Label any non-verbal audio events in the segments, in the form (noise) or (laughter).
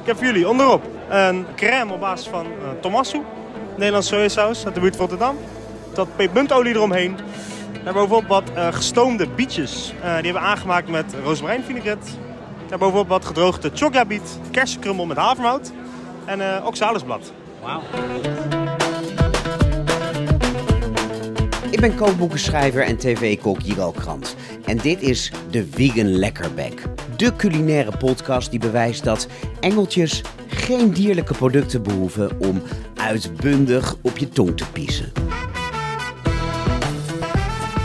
Ik heb voor jullie onderop een crème op basis van uh, Tomasso, Nederlandse sojasaus uit de buurt van Rotterdam. Dat pepermuntolie eromheen. Daarbovenop wat uh, gestoomde bietjes. Uh, die hebben we aangemaakt met rozemarijnvinaigrette. Daarbovenop wat gedroogde chocabiet, kersenkrummel met havermout en uh, oxalisblad. Wauw. Ik ben kookboekenschrijver en tv-kok Jiral Krant. En dit is de Vegan Lekkerbek. De culinaire podcast die bewijst dat engeltjes geen dierlijke producten behoeven om uitbundig op je tong te piezen.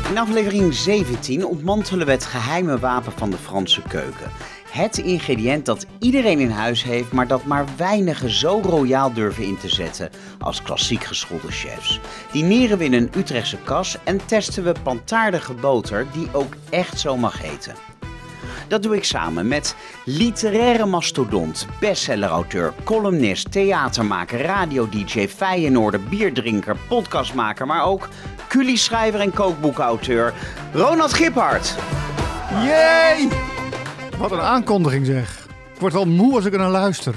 In aflevering 17 ontmantelen we het geheime wapen van de Franse keuken. Het ingrediënt dat iedereen in huis heeft, maar dat maar weinigen zo royaal durven in te zetten als klassiek geschoolde chefs. Dineren we in een Utrechtse kas en testen we plantaardige boter die ook echt zo mag heten. Dat doe ik samen met literaire mastodont, bestsellerauteur, columnist, theatermaker, radio-dj, Feyenoorder, bierdrinker, podcastmaker, maar ook culie-schrijver en kookboekauteur Ronald Giphart. Yay! Wat een aankondiging zeg. Ik word wel moe als ik er naar luister.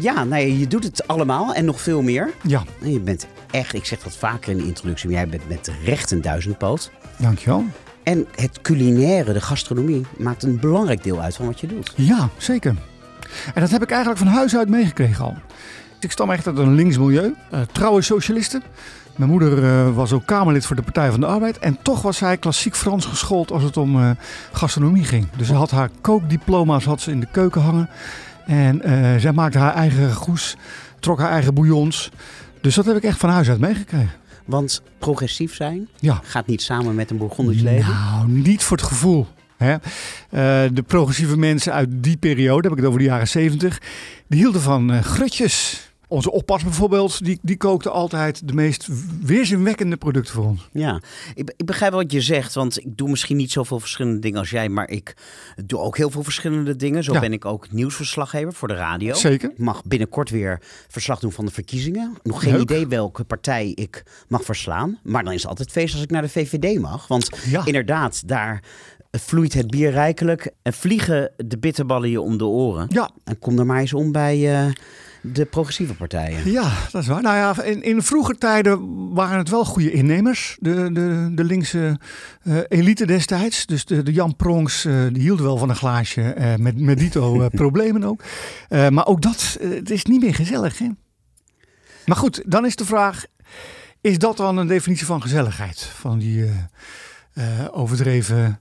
Ja, ja, je doet het allemaal en nog veel meer. Ja. En je bent echt, ik zeg dat vaker in de introductie, maar jij bent met recht een duizendpoot. Dankjewel. En het culinaire, de gastronomie, maakt een belangrijk deel uit van wat je doet. Ja, zeker. En dat heb ik eigenlijk van huis uit meegekregen al. Ik stam echt uit een links milieu, uh, trouwe socialisten. Mijn moeder uh, was ook Kamerlid voor de Partij van de Arbeid. En toch was zij klassiek Frans geschoold als het om uh, gastronomie ging. Dus ze had haar kookdiploma's had ze in de keuken hangen. En uh, zij maakte haar eigen goes, trok haar eigen bouillons. Dus dat heb ik echt van huis uit meegekregen. Want progressief zijn ja. gaat niet samen met een Bourgondisch leven? Nou, niet voor het gevoel. Hè? de progressieve mensen uit die periode, heb ik het over de jaren zeventig, die hielden van grutjes. Onze oppas bijvoorbeeld, die, die kookte altijd de meest weerzinwekkende producten voor ons. Ja, ik, ik begrijp wat je zegt, want ik doe misschien niet zoveel verschillende dingen als jij, maar ik doe ook heel veel verschillende dingen. Zo Ja. ben ik ook nieuwsverslaggever voor de radio. Zeker. Ik mag binnenkort weer verslag doen van de verkiezingen. Nog geen Leuk. idee welke partij ik mag verslaan, maar dan is het altijd feest als ik naar de VVD mag. Want Ja. inderdaad, daar vloeit het bier rijkelijk en vliegen de bitterballen je om de oren. Ja, En kom er maar eens om bij eh, de progressieve partijen. Ja, dat is waar. Nou ja, in, in vroeger tijden waren het wel goede innemers. De, de, de linkse eh, elite destijds. Dus de, de Jan Pronks, eh, die hielden wel van een glaasje. eh, met, met dito (laughs) problemen ook. Maar ook dat, het is niet meer gezellig. Hè? Maar goed, dan is de vraag. Is dat dan een definitie van gezelligheid? Van die overdreven...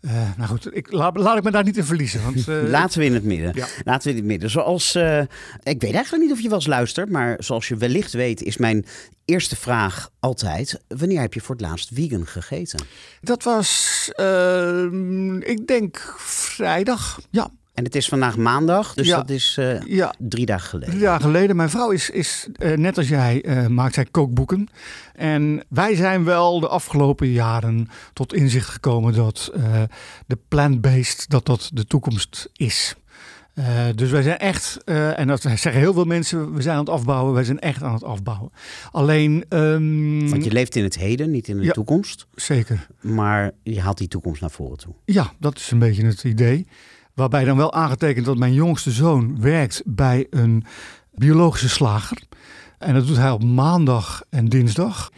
eh, nou goed, ik, laat, laat ik me daar niet in verliezen. Want, (laughs) eh, Laten we in het midden. Ja. Laten we in het midden. Zoals, eh, ik weet eigenlijk niet of je wel eens luistert, maar zoals je wellicht weet, is mijn eerste vraag altijd: wanneer heb je voor het laatst vegan gegeten? Dat was, eh, ik denk, vrijdag. Ja, En het is vandaag maandag, dus Ja. dat is eh, ja drie dagen geleden. drie dagen geleden. Mijn vrouw is, is eh, net als jij, eh, maakt zij kookboeken. En wij zijn wel de afgelopen jaren tot inzicht gekomen dat de plant-based, dat dat de toekomst is. Dus wij zijn echt, en dat zeggen heel veel mensen, we zijn aan het afbouwen. Wij zijn echt aan het afbouwen. Alleen, ehm, Want je leeft in het heden, niet in de Ja. toekomst. zeker. Maar je haalt die toekomst naar voren toe. Ja, dat is een beetje het idee. Waarbij dan wel aangetekend dat mijn jongste zoon werkt bij een biologische slager. En dat doet hij op maandag en dinsdag.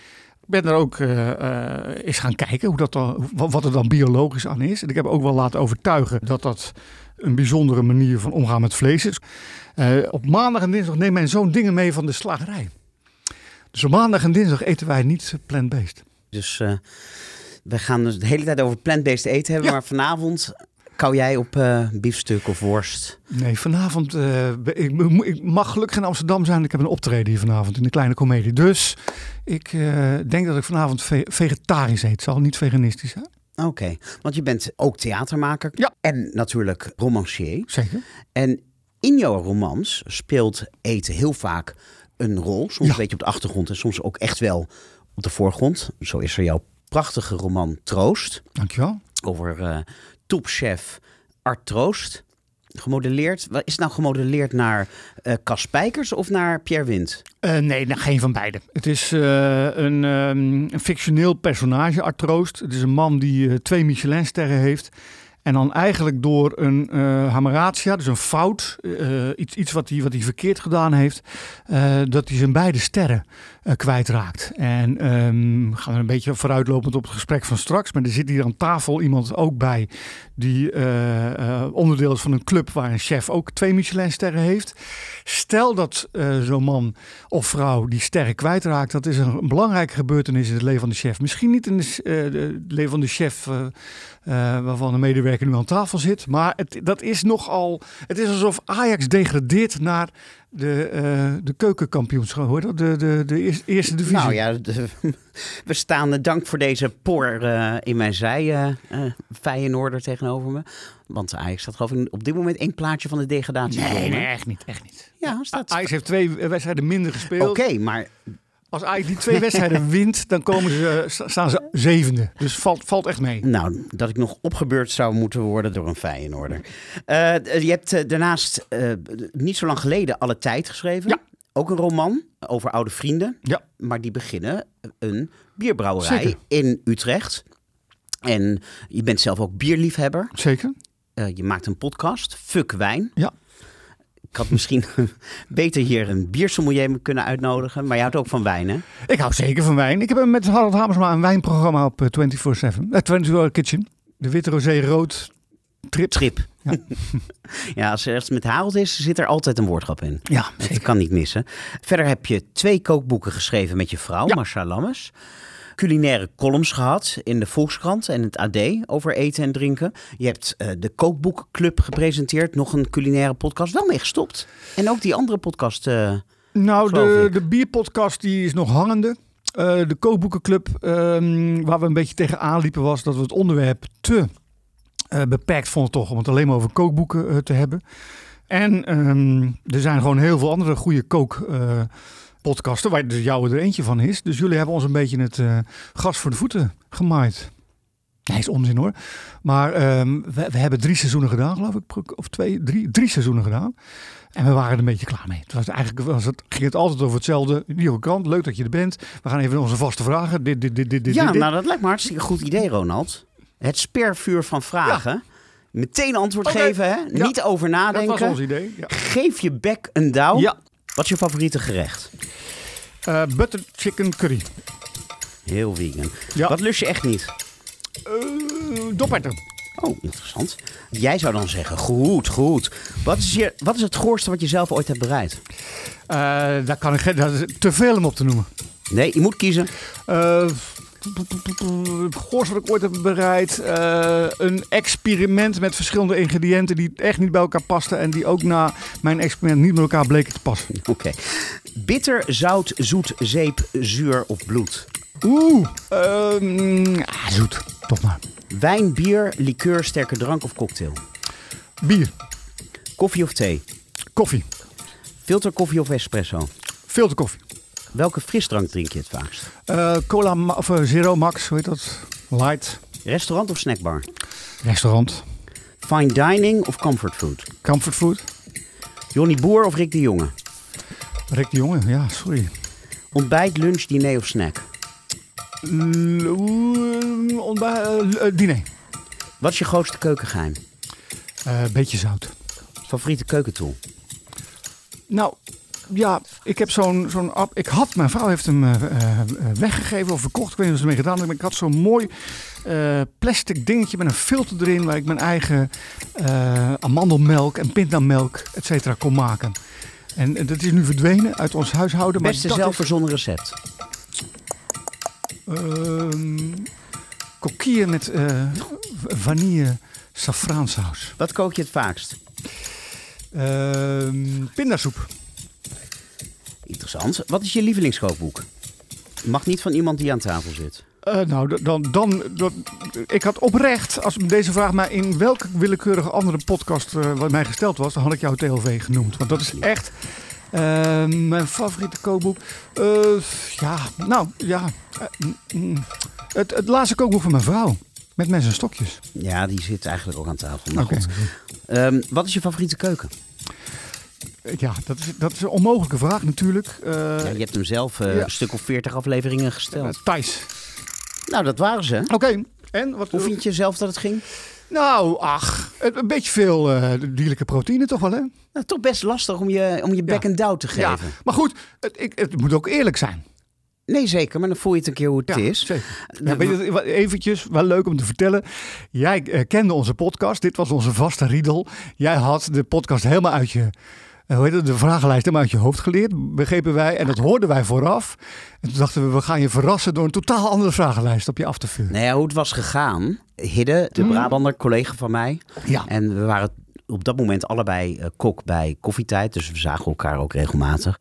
Ik ben er ook eh, eens gaan kijken hoe dat dan, wa- wat er dan biologisch aan is. En ik heb ook wel laten overtuigen dat dat een bijzondere manier van omgaan met vlees is. Eh, op maandag en dinsdag neemt mijn zoon dingen mee van de slagerij. Dus op maandag en dinsdag eten wij niet plant-based. Dus we gaan dus de hele tijd over plant-based eten hebben, Ja. maar vanavond kou jij op eh, biefstuk of worst. Nee, vanavond. eh, ik, mag gelukkig in Amsterdam zijn. Ik heb een optreden hier vanavond in de kleine komedie. Dus ik eh, denk dat ik vanavond ve- vegetarisch eet. Het zal niet veganistisch zijn. Oké, want je bent ook theatermaker Ja. en natuurlijk romancier. Zeker. En in jouw romans speelt eten heel vaak een rol. Soms Ja. een beetje op de achtergrond en soms ook echt wel op de voorgrond. Zo is er jouw prachtige roman Troost Dankjewel. over topchef Art Troost. Gemodelleerd? Is het nou gemodelleerd naar Spijkers of naar Pierre Wind? Eh, nee, nou, geen van beide. Het is eh, een, ehm, een fictioneel personage, Art Troost. Het is een man die twee Michelinsterren heeft. En dan eigenlijk door een eh hameratia, dus een fout, iets, iets wat, hij, wat hij verkeerd gedaan heeft, dat hij zijn beide sterren eh, kwijtraakt. En ehm, gaan we een beetje vooruitlopend op het gesprek van straks. Maar er zit hier aan tafel iemand ook bij die eh, eh, onderdeel is van een club waar een chef ook twee Michelinsterren heeft. Stel dat zo'n man of vrouw die sterren kwijtraakt, dat is een, belangrijke gebeurtenis in het leven van de chef. Misschien niet in het leven van de chef waarvan de medewerker nu aan tafel zit, maar het, dat is nogal. Het is alsof Ajax degradeert naar de, eh de keukenkampioenschap, hoor dat? De, de, de eerste, divisie. Nou ja, de- (laughs) we staan, eh, dank voor deze por eh, in mijn zij, eh eh, Feyenoorder tegenover me. Want Ajax staat geloof ik op dit moment één plaatje van de degradatie. Nee, nee, echt niet, echt niet. Ja, staat... Ajax heeft twee wedstrijden minder gespeeld. Oké, maar Als Ajax die twee wedstrijden (laughs) wint, dan komen ze, sta- staan ze zevende. Dus valt, valt echt mee. Nou, dat ik nog opgebeurd zou moeten worden door een Feyenoorder. Eh, je hebt eh, daarnaast eh, niet zo lang geleden Alle Tijd geschreven. Ja. Ook een roman over oude vrienden. Ja. Maar die beginnen een bierbrouwerij Zeker. in Utrecht. En je bent zelf ook bierliefhebber. Zeker. Je maakt een podcast, Fuck Wijn. Ja. Ik had misschien (laughs) beter hier een biersommelier kunnen uitnodigen. Maar je houdt ook van wijn, hè? Ik hou zeker van wijn. Ik heb met Harold Hamersma een wijnprogramma op eh, 24-7. Eh 24 Kitchen. De witte rosé rood trip. Trip. Ja. (laughs) ja, als er iets met Harold is, zit er altijd een woordgrap in. Ja, Dat kan niet missen. Verder heb je twee kookboeken geschreven met je vrouw, Ja. Marcia Lammes. Culinaire columns gehad in de Volkskrant en het AD over eten en drinken. Je hebt eh, de Kookboekenclub gepresenteerd, nog een culinaire podcast, wel mee gestopt. En ook die andere podcast. eh, Nou, de, ik. de bierpodcast die is nog hangende. Eh, de kookboekenclub, ehm, waar we een beetje tegenaan liepen, was dat we het onderwerp te beperkt vonden toch om het alleen maar over kookboeken te hebben. En ehm, er zijn gewoon heel veel andere goede kookpodcasten, waar dus jouw er eentje van is. Dus jullie hebben ons een beetje het eh, gas voor de voeten gemaaid. Nee, is onzin hoor. Maar ehm, we, we hebben drie seizoenen gedaan, geloof ik. Of twee, drie, drie seizoenen gedaan. En we waren er een beetje klaar mee. Het was eigenlijk was het, ging het altijd over hetzelfde. Nieuwe krant, leuk dat je er bent. We gaan even onze vaste vragen. Dit, dit, dit, dit, dit, ja, dit. nou dat lijkt me hartstikke goed idee, Ronald. Het spervuur van vragen. Meteen antwoord geven, hè? Ja. Niet over dat nadenken. was ons idee. Ja. Geef je bek een douw. ja. Wat is je favoriete gerecht? Eh, butter chicken curry. Heel vegan. Ja. Wat lust je echt niet? Uh, doperten. Oh, interessant. Jij zou dan zeggen, goed, goed. Wat is, je, wat is het goorste wat je zelf ooit hebt bereid? Eh, daar kan ik geen, dat is te veel om op te noemen. Nee, je moet kiezen. Goorste wat ik ooit heb bereid. eh, een experiment met verschillende ingrediënten die echt niet bij elkaar pasten. En die ook na mijn experiment niet met elkaar bleken te passen. (laughs) Oké. Bitter, zout, zoet, zeep, zuur of bloed? Oeh, ehm, ah, zoet. Toch maar. Wijn, bier, liqueur, sterke drank of cocktail? Bier, Koffie of thee? koffie, Filterkoffie of espresso? filterkoffie. Welke frisdrank drink je het vaakst? Eh, cola of eh, Zero Max, hoe heet dat? Light. Restaurant of snackbar? Restaurant. Fine dining of comfort food? Comfort food. Johnny Boer of Rick de Jonge? Rick de Jonge, ja, sorry. Ontbijt, lunch, diner of snack? L- eh, eh, diner. Wat is je grootste keukengeheim? Eh, beetje zout. Favoriete keukentool? Nou, ja, ik heb zo'n zo'n app. Ik had, mijn vrouw heeft hem eh, eh, eh, weggegeven of verkocht. Ik weet niet wat ze ermee gedaan hebben. Ik had zo'n mooi plastic dingetje met een filter erin. Waar ik mijn eigen amandelmelk en pindamelk, et cetera, kon maken. En dat is nu verdwenen uit ons huishouden. Beste dat is, zelfverzonnen recept? ehm, kokieën met vanille safraansaus. Wat kook je het vaakst? Ehm pindasoep. Interessant. Wat is je lievelingskookboek? Mag niet van iemand die aan tafel zit. Eh, nou, dan, dan, dan- ik had oprecht, als deze vraag mij in welke willekeurige andere podcast wat mij gesteld was, dan had ik jou TLV genoemd. Want dat is echt eh, mijn favoriete kookboek. Ja, nou, ja. mm, mm. het, het laatste kookboek van mijn vrouw. Met mes en stokjes. Ja, die zit eigenlijk ook aan tafel. Maar Oké. goed. Ehm, wat is je favoriete keuken? Ja, dat is, dat is een onmogelijke vraag natuurlijk. Uh, ja, je hebt hem zelf uh, ja. een stuk of veertig afleveringen gesteld. Uh, Thijs. Nou, dat waren ze. Oké. En wat, Hoe vind je zelf dat het ging? Nou, ach, een beetje veel uh, dierlijke proteïne toch wel, hè? Nou, toch best lastig om je, om je back and down te geven. Ja, maar goed, het, ik, het moet ook eerlijk zijn. Nee, zeker. Maar dan voel je het een keer hoe het ja, is. Zeker. Ja, weet je, eventjes, wel leuk om te vertellen. Jij uh, kende onze podcast. Dit was onze vaste riedel. Jij had de podcast helemaal uit je... Uh, hoe heet het, de vragenlijst helemaal uit je hoofd geleerd, begrepen wij. En dat hoorden wij vooraf. En toen dachten we, we gaan je verrassen door een totaal andere vragenlijst op je af te vuren. Nou ja, hoe het was gegaan. Hidde, de Brabander, collega van mij. Ja. En we waren op dat moment allebei uh, kok bij koffietijd. Dus we zagen elkaar ook regelmatig.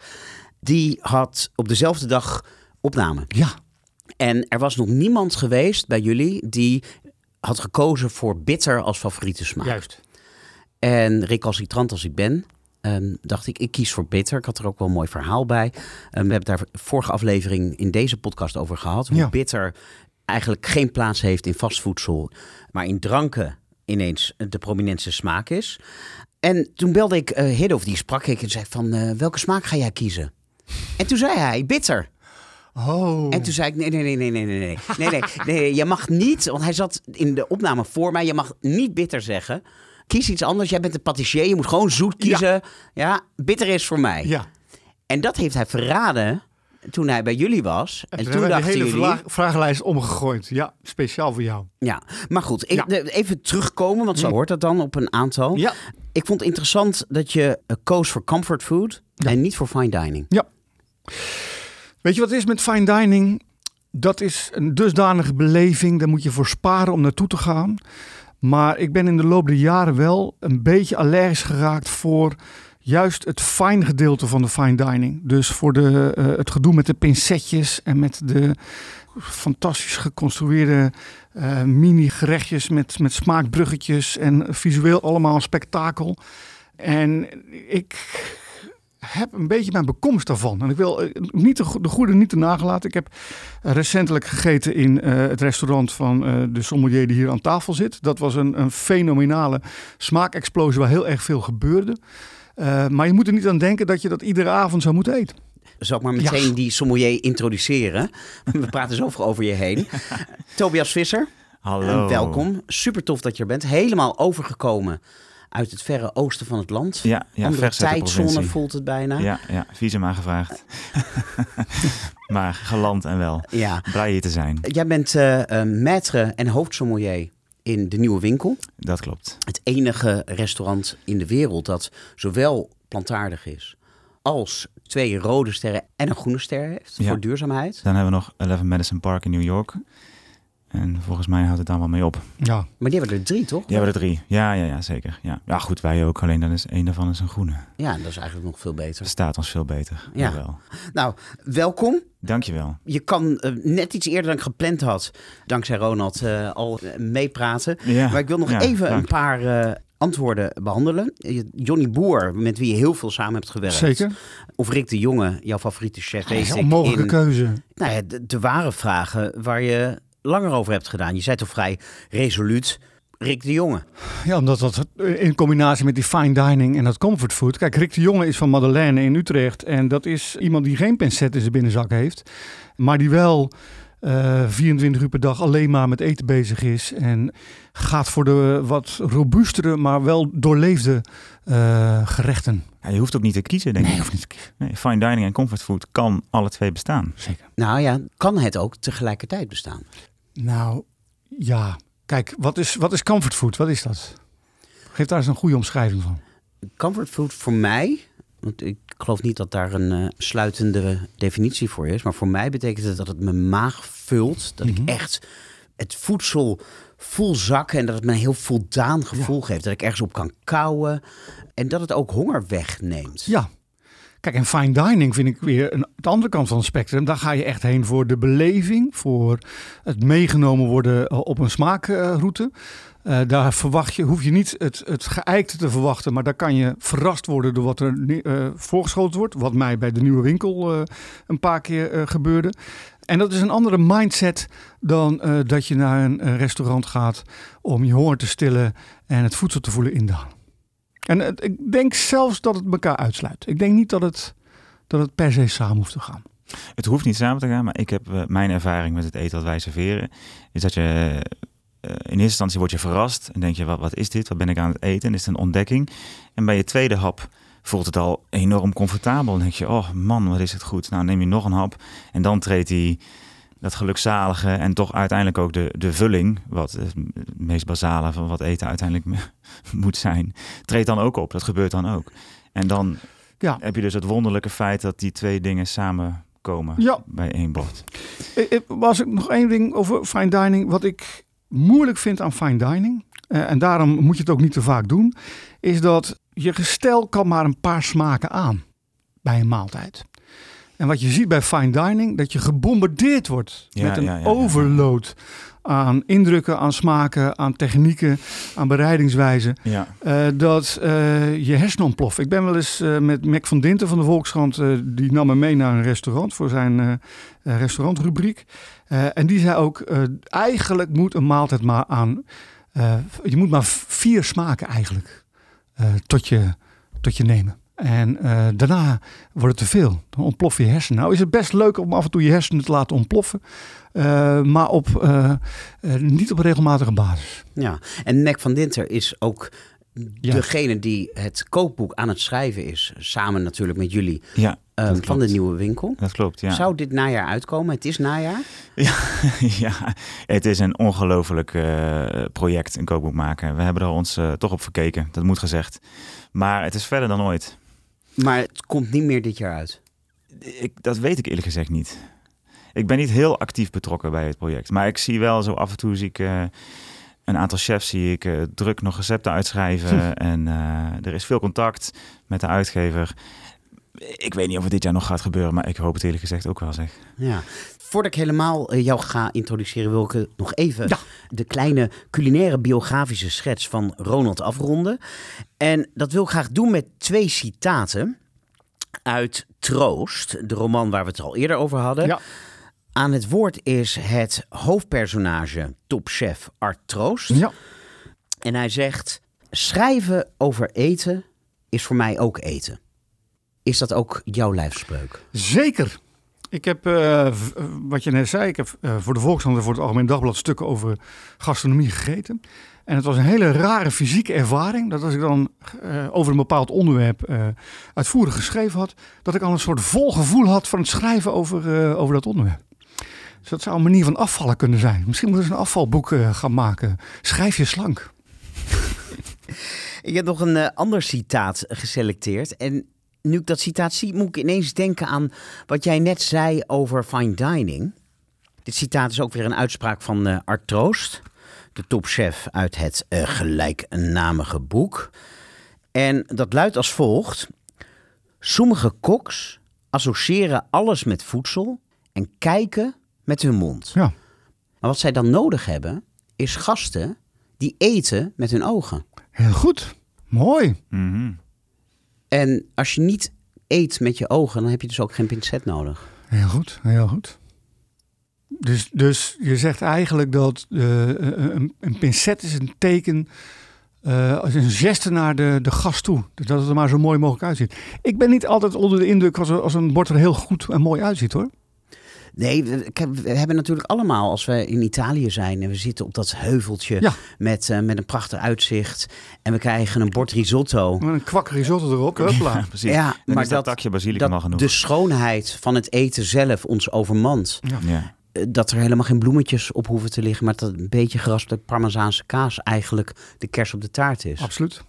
Die had op dezelfde dag opname. Ja. En er was nog niemand geweest bij jullie die had gekozen voor bitter als favoriete smaak. Juist. En recalcitrant als ik ben, um, dacht ik, ik kies voor bitter. Ik had er ook wel een mooi verhaal bij. Um, we hebben daar vorige aflevering in deze podcast over gehad. Hoe Ja. bitter eigenlijk geen plaats heeft in vastvoedsel, maar in dranken ineens de prominentste smaak is. En toen belde ik uh, die sprak ik en zei van, uh, welke smaak ga jij kiezen? En toen zei hij, bitter. Oh. En toen zei ik, nee, nee, nee, nee, nee, nee, nee, nee, nee, nee, je mag niet, want hij zat in de opname voor mij, je mag niet bitter zeggen. Kies iets anders, jij bent een patissier, je moet gewoon zoet kiezen. Ja, bitter is voor mij. Ja. En dat heeft hij verraden toen hij bij jullie was. En, En toen dachten de hele jullie... vragenlijst omgegooid. Ja, speciaal voor jou. Ja, maar goed, Ja. even terugkomen, want zo hoort dat dan op een aantal. Ja. Ik vond het interessant dat je eh, koos voor comfort food Ja. en niet voor fine dining. Weet je wat het is met fine dining? Dat is een dusdanige beleving. Daar moet je voor sparen om naartoe te gaan. Maar ik ben in de loop der jaren wel een beetje allergisch geraakt voor juist het fijn gedeelte van de fine dining. Dus voor de, eh, het gedoe met de pincetjes en met de fantastisch geconstrueerde eh, mini gerechtjes met, met smaakbruggetjes en visueel allemaal een spektakel. En ik heb een beetje mijn bekomst daarvan. En ik wil eh, niet de, go- de goede niet te nagelaten. Ik heb recentelijk gegeten in eh, het restaurant van eh, de sommelier die hier aan tafel zit. Dat was een, een fenomenale smaakexplosie waar heel erg veel gebeurde. Eh, maar je moet er niet aan denken dat je dat iedere avond zou moeten eten. Zal ik maar meteen Ja. die sommelier introduceren? We praten zoveel over je heen. (laughs) Tobias Visser, Hallo. welkom. Super tof dat je er bent. Helemaal overgekomen uit het verre oosten van het land. Ja, ja Andere tijdzone voelt het bijna. Ja, ja, visum aangevraagd. (laughs) maar geland en wel. Ja. Blij hier te zijn. Jij bent eh, maître en hoofdsommelier in de Nieuwe Winkel. Dat klopt. Het enige restaurant in de wereld dat zowel plantaardig is als twee rode sterren en een groene ster heeft Ja. voor duurzaamheid. Dan hebben we nog 11 Madison Park in New York. En volgens mij houdt het daar wel mee op. Ja, Maar die hebben er drie, toch? Die hebben er drie. Ja, ja, ja, zeker. Ja, ja goed, wij ook. Alleen dan is één daarvan is een groene. Ja, dat is eigenlijk nog veel beter. Dat staat ons veel beter. Ja. Jawel. Nou, welkom. Dankjewel. Je kan eh, net iets eerder dan ik gepland had, dankzij Ronald, eh, al eh, meepraten. Ja, Maar ik wil nog ja, even een paar eh, antwoorden behandelen. Eh, Johnny Boer, met wie je heel veel samen hebt gewerkt. zeker. Of Rick de Jonge, jouw favoriete chef, Dat is wees een ik onmogelijke in keuze. nou ja, de, de ware vragen waar je langer over hebt gedaan. Je zei toch vrij resoluut, Rick de Jonge. Ja, omdat dat in combinatie met die fine dining en dat comfort food. Kijk, Rick de Jonge is van Madeleine in Utrecht. En dat is iemand die geen pincet in zijn binnenzak heeft. Maar die wel eh 24 uur per dag alleen maar met eten bezig is. En gaat voor de wat robuustere, maar wel doorleefde eh, gerechten. Ja, je hoeft ook niet te kiezen, denk Nee, ik. hoeft niet te kiezen. Nee, fine dining en comfort food kan alle twee bestaan. Zeker. Nou ja, kan het ook tegelijkertijd bestaan? Nou, ja. Kijk, wat is, wat is comfort food? Wat is dat? Geef daar eens een goede omschrijving van. Comfort food voor mij, want ik geloof niet dat daar een eh, sluitende definitie voor is, maar voor mij betekent het dat het mijn maag vult, dat Mhm. ik echt het voedsel voel zakken en dat het me een heel voldaan gevoel geeft, dat ik ergens op kan kauwen en dat het ook honger wegneemt. Ja. Kijk, en fine dining vind ik weer een, de andere kant van het spectrum. Daar ga je echt heen voor de beleving, voor het meegenomen worden eh, op een smaakroute. Eh, daar verwacht je, hoef je niet het, het geëikte te verwachten, maar daar kan je verrast worden door wat er ni- eh, voorgeschoten wordt. Wat mij bij de nieuwe winkel een paar keer gebeurde. En dat is een andere mindset dan dat je naar een, restaurant gaat om je honger te stillen en het voedsel te voelen indalen. En ik denk zelfs dat het elkaar uitsluit. Ik denk niet dat het, dat het per se samen hoeft te gaan. Het hoeft niet samen te gaan, maar ik heb eh, mijn ervaring met het eten wat wij serveren, is dat je eh, in eerste instantie word je verrast en denk je, wat, wat is dit? Wat ben ik aan het eten? En is het een ontdekking? En bij je tweede hap voelt het al enorm comfortabel. Dan denk je, oh man, wat is het goed. Nou, neem je nog een hap en dan treedt die dat gelukzalige en toch uiteindelijk ook de, de vulling, wat het meest basale van wat eten uiteindelijk (laughs) moet zijn, treedt dan ook op. Dat gebeurt dan ook. En dan Ja. heb je dus het wonderlijke feit dat die twee dingen samenkomen Ja. bij één bord. Ik- ik- Was ik nog één ding over fine dining. Wat ik moeilijk vind aan fine dining, eh, en daarom moet je het ook niet te vaak doen, is dat je gestel kan maar een paar smaken aan bij een maaltijd. En wat je ziet bij fine dining, dat je gebombardeerd wordt Ja, met een ja, ja, ja. overload aan indrukken, aan smaken, aan technieken, aan bereidingswijzen. Ja, eh, dat eh, je hersenen ontploffen. Ik ben wel eens eh, met Mac van Dinten van de Volkskrant, die nam me mee naar een restaurant voor zijn restaurantrubriek. En die zei ook, eigenlijk moet een maaltijd maar aan, je moet maar vier smaken eigenlijk tot, je, tot je nemen. En eh, daarna wordt het te veel. Dan ontploft je hersenen. Nou is het best leuk om af en toe je hersenen te laten ontploffen. eh, maar op, eh, niet op een regelmatige basis. Ja, en Mac van Dinter is ook degene die het kookboek aan het schrijven is. Samen natuurlijk met jullie ja van de nieuwe winkel. Dat klopt, ja. Zou dit najaar uitkomen? Het is najaar. (laughs) ja, het is een ongelooflijk project, een kookboek maken. We hebben er ons toch op verkeken, dat moet gezegd. Maar het is verder dan ooit. Maar het komt niet meer dit jaar uit. Ik, dat weet ik eerlijk gezegd niet. Ik ben niet heel actief betrokken bij het project. Maar ik zie wel zo af en toe zie ik eh, een aantal chefs zie ik eh, druk nog recepten uitschrijven. (laughs) En eh, er is veel contact met de uitgever. Ik weet niet of het dit jaar nog gaat gebeuren, maar ik hoop het eerlijk gezegd ook wel zeg. Ja. Voordat ik helemaal eh, jou ga introduceren, wil ik eh, nog even Ja. de kleine culinaire biografische schets van Ronald afronden. En dat wil ik graag doen met twee citaten uit Troost, de roman waar we het al eerder over hadden. Ja. Aan het woord is het hoofdpersonage, topchef Art Troost. Ja. En hij zegt: Schrijven over eten is voor mij ook eten. Is dat ook jouw lijfspreuk? Zeker. Ik heb, eh, eh, wat je net zei, ik heb eh, voor de Volkskrant en voor het Algemeen Dagblad stukken over gastronomie gegeten. En het was een hele rare fysieke ervaring. Dat als ik dan eh, over een bepaald onderwerp eh, uitvoerig geschreven had, dat ik al een soort vol gevoel had van het schrijven over, eh, over dat onderwerp. Dus dat zou een manier van afvallen kunnen zijn. Misschien moeten we eens een afvalboek gaan maken. Schrijf je slank. (laughs) Ik heb nog een ander citaat geselecteerd. En nu ik dat citaat zie, moet ik ineens denken aan wat jij net zei over fine dining. Dit citaat is ook weer een uitspraak van eh, Art Troost, de topchef uit het eh, gelijknamige boek. En dat luidt als volgt. Sommige koks associëren alles met voedsel en kijken met hun mond. Ja. Maar wat zij dan nodig hebben, is gasten die eten met hun ogen. Heel goed. Mooi. Mhm. En als je niet eet met je ogen, dan heb je dus ook geen pincet nodig. Heel goed, heel goed. Dus, dus je zegt eigenlijk dat eh, een, een pincet is een teken, eh, als een geste naar de, de gast toe. Dus dat het er maar zo mooi mogelijk uitziet. Ik ben niet altijd onder de indruk als, als een bord er heel goed en mooi uitziet hoor. Nee, we, hebben natuurlijk allemaal, als we in Italië zijn en we zitten op dat heuveltje Ja. met, eh, met een prachtig uitzicht en we krijgen een bord risotto. Met een kwak risotto erop, huppla. (laughs) Ja, precies. Ja, Dan maar is dat, dat- takje basilicum al Dat genoeg. de schoonheid van het eten zelf ons overmand. ja. Eh, Dat er helemaal geen bloemetjes op hoeven te liggen, maar dat een beetje geraspte Parmezaanse kaas eigenlijk de kers op de taart is. Absoluut.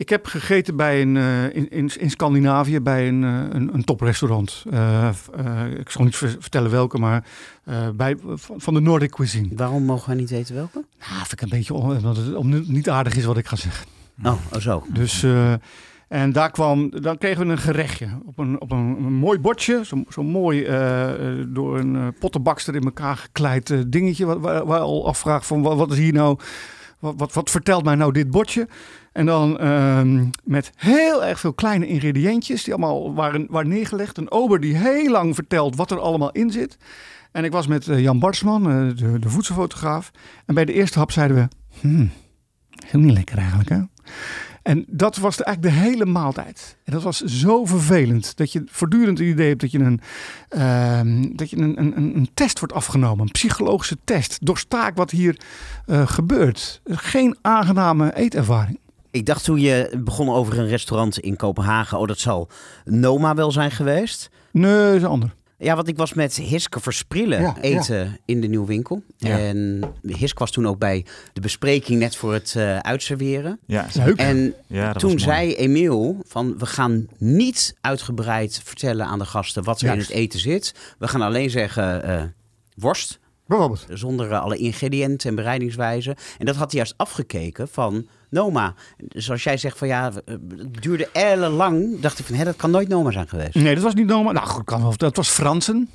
Ik heb gegeten bij een, eh, in, in, in Scandinavië bij een, eh, een, een toprestaurant. Eh, ik zal niet ver- vertellen welke, maar bij, van van de Nordic cuisine. Waarom mogen wij niet weten welke? Nou, vind ik een beetje omdat het om, niet aardig is wat ik ga zeggen. Oh, oh zo. Dus, en daar kwam, dan kregen we een gerechtje op een, op een, een mooi bordje. Zo'n zo mooi door een pottenbakster in elkaar gekleid dingetje. Waar, waar, al afvraagt van wat, wat is hier nou, wat, wat, wat vertelt mij nou dit bordje? En dan ehm, met heel erg veel kleine ingrediëntjes die allemaal waren, waren neergelegd. Een ober die heel lang vertelt wat er allemaal in zit. En ik was met eh, Jan Barsman, eh, de, de voedselfotograaf. En bij de eerste hap zeiden we, hmm, heel niet lekker eigenlijk hè. En dat was de, eigenlijk de hele maaltijd. En dat was zo vervelend. Dat je voortdurend het idee hebt dat je een, ehm, dat je een, een, een test wordt afgenomen. Een psychologische test. Doorsta ik wat hier eh, gebeurt. Geen aangename eetervaring. Ik dacht toen je begon over een restaurant in Kopenhagen. Oh, dat zal Noma wel zijn geweest. Nee, dat is een ander. Ja, want ik was met Hiske Versprillen Ja, eten in de nieuwe winkel. Ja. En Hiske was toen ook bij de bespreking net voor het eh, uitserveren. Ja, Leuk. En toen zei Emiel van we gaan niet uitgebreid vertellen aan de gasten wat er in het eten zit. We gaan alleen zeggen eh, worst, Bijvoorbeeld. zonder eh, alle ingrediënten en bereidingswijzen. En dat had hij juist afgekeken van Noma. Zoals jij zegt van ja, eh, het duurde ellenlang. Dacht ik van hé, dat kan nooit Noma zijn geweest. Nee, dat was niet normaal. Nou goed, kan wel. Dat was Fransen.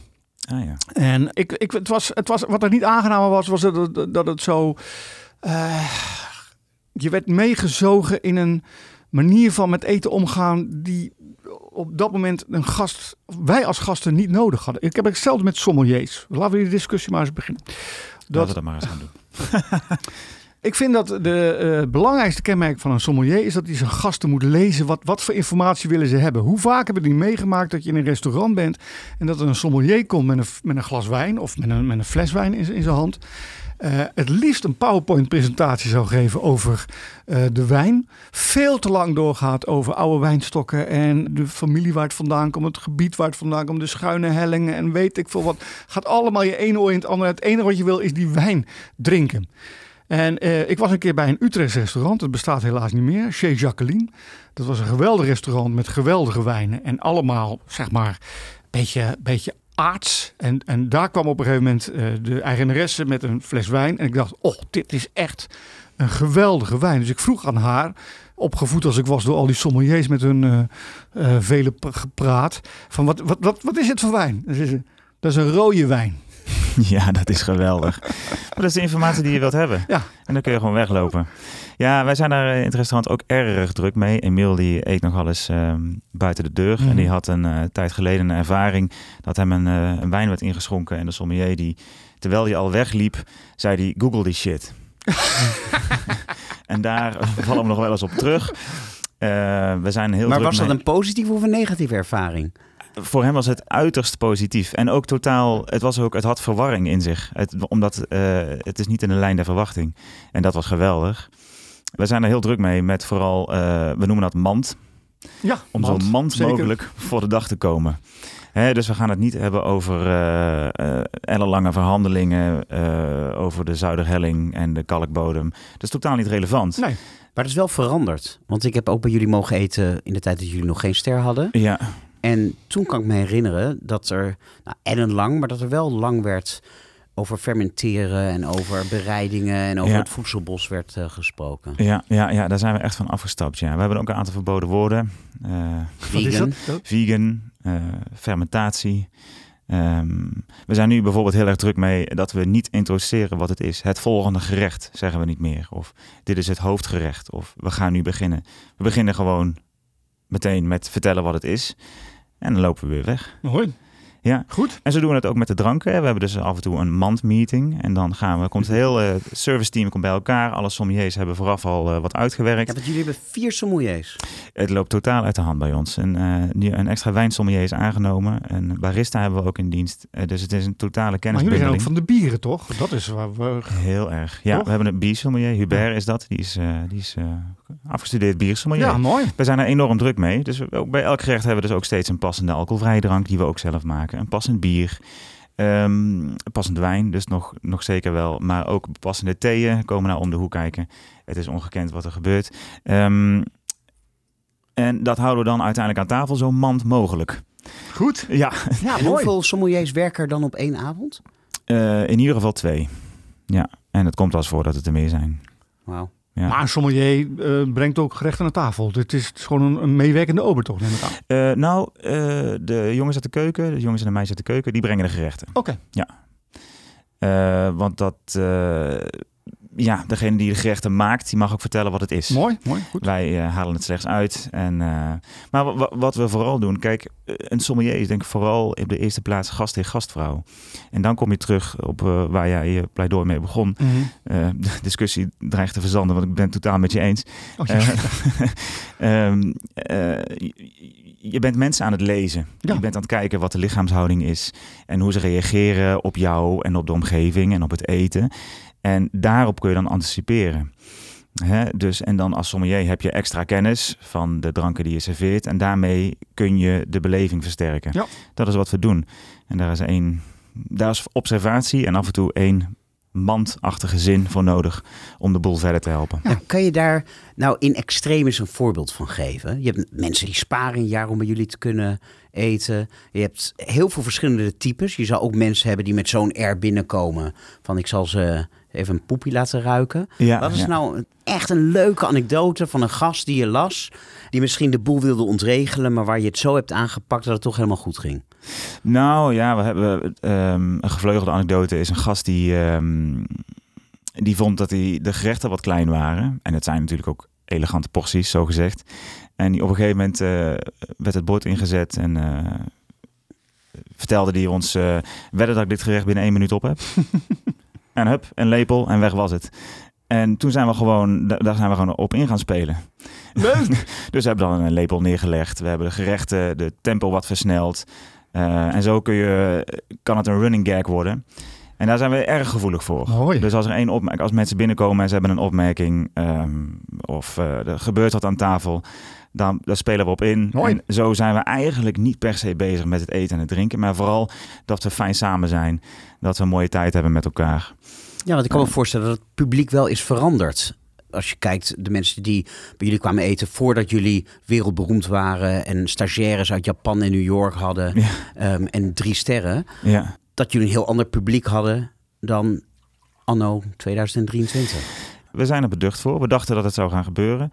Ah, ja. En ik, ik, het was, het was, wat er niet aangenaam was, was dat, het- dat het zo. eh, je werd meegezogen in een manier van met eten omgaan die op dat moment een gast, wij als gasten niet nodig hadden. Ik heb hetzelfde met sommeliers. Laten we die discussie maar eens beginnen. Laten Dat, we dat maar eens gaan doen. (laughs) ik vind dat de eh, belangrijkste kenmerk van een sommelier is dat hij zijn gasten moet lezen. Wat, wat voor informatie willen ze hebben? Hoe vaak hebben die meegemaakt dat je in een restaurant bent en dat er een sommelier komt met een, met een glas wijn of met een, met een fles wijn in, in zijn hand. eh, het liefst een PowerPoint-presentatie zou geven over eh, de wijn. Veel te lang doorgaat over oude wijnstokken en de familie waar het vandaan komt, het gebied waar het vandaan komt, de schuine hellingen en weet ik veel wat. Gaat allemaal je ene oor in het andere. Het enige wat je wil is die wijn drinken. En eh, ik was een keer bij een Utrechts restaurant. Het bestaat helaas niet meer. Chez Jacqueline. Dat was een geweldig restaurant met geweldige wijnen. En allemaal, zeg maar, een beetje, beetje aards. En, en daar kwam op een gegeven moment eh, de eigenaresse met een fles wijn. En ik dacht, oh, dit is echt een geweldige wijn. Dus ik vroeg aan haar, opgevoed als ik was door al die sommeliers met hun eh, vele gepraat. Van wat, wat, wat, wat is het voor wijn? Dat is, een- dat is een rode wijn. (laughs) Ja, dat is geweldig. Maar dat is de informatie die je wilt hebben. Ja. En dan kun je gewoon weglopen. Ja, wij zijn daar in het restaurant ook erg druk mee. Emiel die eet nogal eens ehm, buiten de deur. Mhm. En die had een eh, tijd geleden een ervaring dat hem een, eh, een wijn werd ingeschonken. En de sommelier die, terwijl hij al wegliep, zei hij, google die shit. (laughs) en daar vallen we nog wel eens op terug. Eh, we zijn heel maar was dat een positieve of een negatieve ervaring? Voor hem was het uiterst positief. En ook totaal, het, was ook, het had verwarring in zich. Het, omdat eh, het is niet in de lijn der verwachting. En dat was geweldig. We zijn er heel druk mee met vooral, eh, we noemen dat mand. Ja, Om mand, zo mand zeker. mogelijk voor de dag te komen. Hè, dus we gaan het niet hebben over eh eh, ellenlange verhandelingen eh, over de Zuiderhelling en de kalkbodem. Dat is totaal niet relevant. Nee. Maar het is wel veranderd. Want ik heb ook bij jullie mogen eten in de tijd dat jullie nog geen ster hadden. Ja, En toen kan ik me herinneren dat er, nou, ellenlang, maar dat er wel lang werd over fermenteren en over bereidingen en over Ja. het voedselbos werd eh, gesproken. ja, ja, ja, daar zijn we echt van afgestapt. Ja. We hebben ook een aantal verboden woorden. Eh, Wat is Vegan. vegan, eh, fermentatie. Ehm, we zijn nu bijvoorbeeld heel erg druk mee dat we niet introduceren wat het is. Het volgende gerecht zeggen we niet meer. Of dit is het hoofdgerecht. Of we gaan nu beginnen. We beginnen gewoon meteen met vertellen wat het is. En dan lopen we weer weg. Mooi. Ja. Goed. En zo doen we het ook met de dranken. We hebben dus af en toe een mandmeeting. En dan gaan we, komt het hele service team komt bij elkaar. Alle sommeliers hebben vooraf al eh, wat uitgewerkt. Ja, want jullie hebben vier sommeliers. Het loopt totaal uit de hand bij ons. Een, eh, nu een extra wijnsommelier is aangenomen. Een barista hebben we ook in dienst. Eh, dus het is een totale Maar jullie zijn ook van de bieren, toch? Dat is waar we... Heel erg. Ja, Toch? we hebben een biersommelier. Hubert is dat. Die is, eh, die is eh, afgestudeerd biersommelier. Ja, mooi. We zijn er enorm druk mee. Dus we- ook bij elk gerecht hebben we dus ook steeds een passende alcoholvrije drank die we ook zelf maken. Een passend bier. ehm, passend wijn, dus nog, nog zeker wel. Maar ook passende theeën komen nou om de hoek kijken. Het is ongekend wat er gebeurt. Ehm, en dat houden we dan uiteindelijk aan tafel zo mand mogelijk. Goed. Ja, Ja, en hoeveel sommeliers werken er dan op één avond? eh, in ieder geval twee. Ja, en het komt wel eens voor dat het er meer zijn. Wauw. Ja. Maar een sommelier eh, brengt ook gerechten aan tafel. Dit is, het is gewoon een, een meewerkende ober, toch? Neem ik aan. Eh, nou, eh, de jongens uit de keuken, de jongens en de meisjes uit de keuken, die brengen de gerechten. Oké. Eh, want dat, ja, degene die de gerechten maakt, die mag ook vertellen wat het is. Mooi, mooi, goed. Wij eh, halen het slechts uit. En, eh, maar wa- wa- wat we vooral doen, kijk, eh, een sommelier is denk ik vooral op de eerste plaats gastheer, gastvrouw. En dan kom je terug op waar jij je pleidooi mee begon. Mhm. De discussie dreigt te verzanden, want ik ben het totaal met je eens. Oh, ja. Eh, (laughs) ehm, eh, je- je bent mensen aan het lezen. Ja. Je bent aan het kijken wat de lichaamshouding is. En hoe ze reageren op jou en op de omgeving en op het eten. En daarop kun je dan anticiperen. Hè? Dus, en dan als sommelier heb je extra kennis van de dranken die je serveert. En daarmee kun je de beleving versterken. Ja. Dat is wat we doen. En daar is één, daar is observatie en af en toe één mandachtige zin voor nodig om de boel verder te helpen. Nou, kan je daar nou in extremis een voorbeeld van geven? Je hebt mensen die sparen een jaar om bij jullie te kunnen eten. Je hebt heel veel verschillende types. Je zal ook mensen hebben die met zo'n air binnenkomen van ik zal ze even een poepie laten ruiken. Ja, Wat is ja. nou echt een leuke anekdote van een gast die je las, die misschien de boel wilde ontregelen, maar waar je het zo hebt aangepakt dat het toch helemaal goed ging? Nou ja, we hebben ehm, een gevleugelde anekdote. Is een gast die, ehm, die vond dat die, de gerechten wat klein waren. En het zijn natuurlijk ook elegante porties, zo gezegd. En die, op een gegeven moment eh, werd het bord ingezet en eh, vertelde hij ons... eh wedden dat ik dit gerecht binnen één minuut op heb. (laughs) en hup, een lepel en weg was het. En toen zijn we gewoon, da- daar zijn we gewoon op in gaan spelen. Leuk. (laughs) Dus we hebben dan een lepel neergelegd. We hebben de gerechten, de tempo wat versneld. Eh, en zo kun je, kan het een running gag worden. En daar zijn we erg gevoelig voor. Dus als er één opmerking, als mensen binnenkomen en ze hebben een opmerking ehm, of eh, er gebeurt wat aan tafel, dan daar spelen we op in. Mooi. En zo zijn we eigenlijk niet per se bezig met het eten en het drinken, maar vooral dat we fijn samen zijn, dat we een mooie tijd hebben met elkaar. Ja, want ik kan me voorstellen dat het publiek wel is veranderd. Als je kijkt, de mensen die bij jullie kwamen eten voordat jullie wereldberoemd waren en stagiaires uit Japan en New York hadden Ja. ehm, en drie sterren, Ja. dat jullie een heel ander publiek hadden dan anno 2023. We zijn er beducht voor. We dachten dat het zou gaan gebeuren.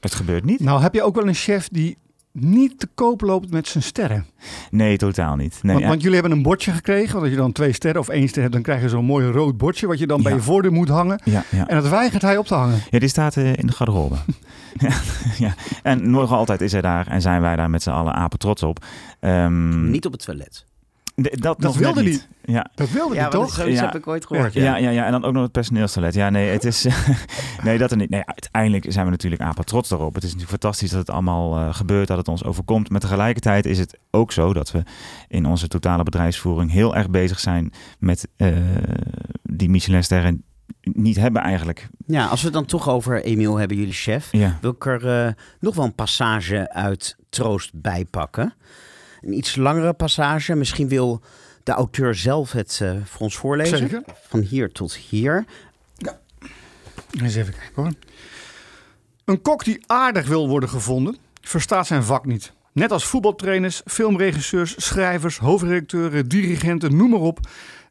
Het gebeurt niet. Nou, heb je ook wel een chef die niet te koop loopt met zijn sterren? Nee, totaal niet. Nee, want, ja. want jullie hebben een bordje gekregen. Want als je dan twee sterren of één ster hebt, dan krijg je zo'n mooi rood bordje. Wat je dan bij je voordeur moet hangen. ja, ja. En dat weigert hij op te hangen. Ja, die staat eh, in de garderobe. (laughs) ja, ja. En nog altijd is hij daar en zijn wij daar met z'n allen apen trots op. Ehm, Niet op het toilet. Dat nog wilde niet. Ja. Dat wilde Ja, want toch? zoiets Ja. heb ik ooit gehoord. Ja, ja, ja, en dan ook nog het personeelstoilet. Ja, nee, het is. (laughs) (laughs) nee, dat er niet. Nee, uiteindelijk zijn we natuurlijk apen trots daarop. Het is natuurlijk fantastisch dat het allemaal eh, gebeurt, dat het ons overkomt. Maar tegelijkertijd is het ook zo dat we in onze totale bedrijfsvoering heel erg bezig zijn met eh, die Michelinsterren niet hebben eigenlijk. Ja, als we het dan toch over Emiel hebben, jullie chef, Ja. wil ik er eh, nog wel een passage uit Troost bijpakken. Een iets langere passage. Misschien wil de auteur zelf het eh, voor ons voorlezen. Zeker. Van hier tot hier. Eens even kijken hoor. Een kok die aardig wil worden gevonden, verstaat zijn vak niet. Net als voetbaltrainers, filmregisseurs, schrijvers, hoofdredacteuren, dirigenten, noem maar op.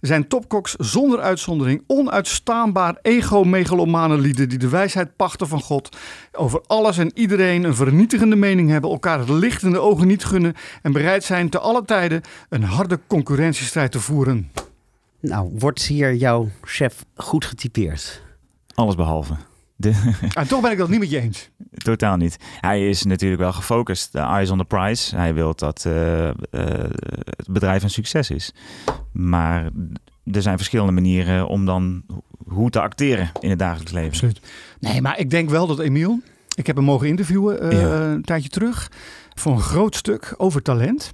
Zijn topkoks zonder uitzondering onuitstaanbaar ego-megalomane lieden die de wijsheid pachten van God. Over alles en iedereen een vernietigende mening hebben, elkaar het licht in de ogen niet gunnen en bereid zijn te alle tijden een harde concurrentiestrijd te voeren. Nou, wordt hier jouw chef goed getypeerd? Alles behalve. De, En toch ben ik dat niet met je eens. (laughs) Totaal niet. Hij is natuurlijk wel gefocust. De eyes on the prize. Hij wil dat eh, eh, het bedrijf een succes is. Maar er zijn verschillende manieren om dan hoe te acteren in het dagelijks leven. Absoluut. Nee, maar ik denk wel dat Emiel, ik heb hem mogen interviewen eh, Ja. een tijdje terug, voor een groot stuk over talent.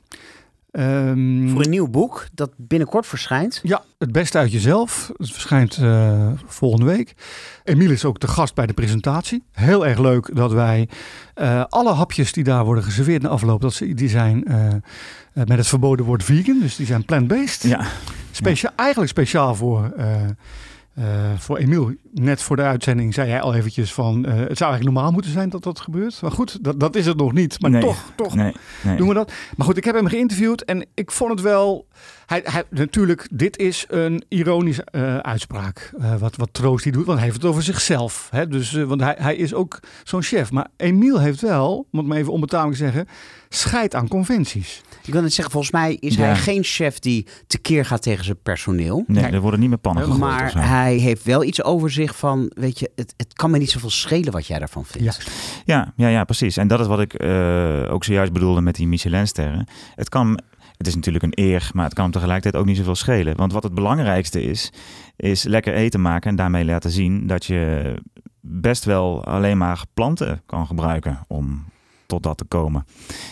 Ehm, Voor een nieuw boek dat binnenkort verschijnt. Ja, het beste uit jezelf. Het verschijnt eh, volgende week. Emiel is ook de gast bij de presentatie. Heel erg leuk dat wij eh, alle hapjes die daar worden geserveerd na afloop, dat ze, die zijn eh, met het verboden woord vegan. Dus die zijn plant-based. Ja, Specia Eigenlijk speciaal voor, voor Emiel. Net voor de uitzending zei hij al eventjes van... eh, het zou eigenlijk normaal moeten zijn dat dat gebeurt. Maar goed, dat, dat is het nog niet. Maar Nee. toch, toch nee, nee. doen we dat. Maar goed, ik heb hem geïnterviewd en ik vond het wel... Hij, hij, natuurlijk, dit is een ironische eh, uitspraak. eh, wat, wat Troost die doet, want hij heeft het over zichzelf. Hè? Dus, want hij, hij is ook zo'n chef. Maar Emiel heeft wel, moet ik maar even onbetamelijk zeggen... scheid aan conventies. Ik wil net zeggen, volgens mij is Ja. hij geen chef die tekeer gaat tegen zijn personeel. Nee, Nee. er worden niet meer pannen gegooid Maar hij heeft wel iets over zich van, weet je, het, het kan me niet zoveel schelen wat jij daarvan vindt. Ja. Ja, ja, precies. En dat is wat ik eh, ook zojuist bedoelde met die Michelinsterren. Het kan, het is natuurlijk een eer, maar het kan tegelijkertijd ook niet zoveel schelen. Want wat het belangrijkste is, is lekker eten maken en daarmee laten zien dat je best wel alleen maar planten kan gebruiken om tot dat te komen.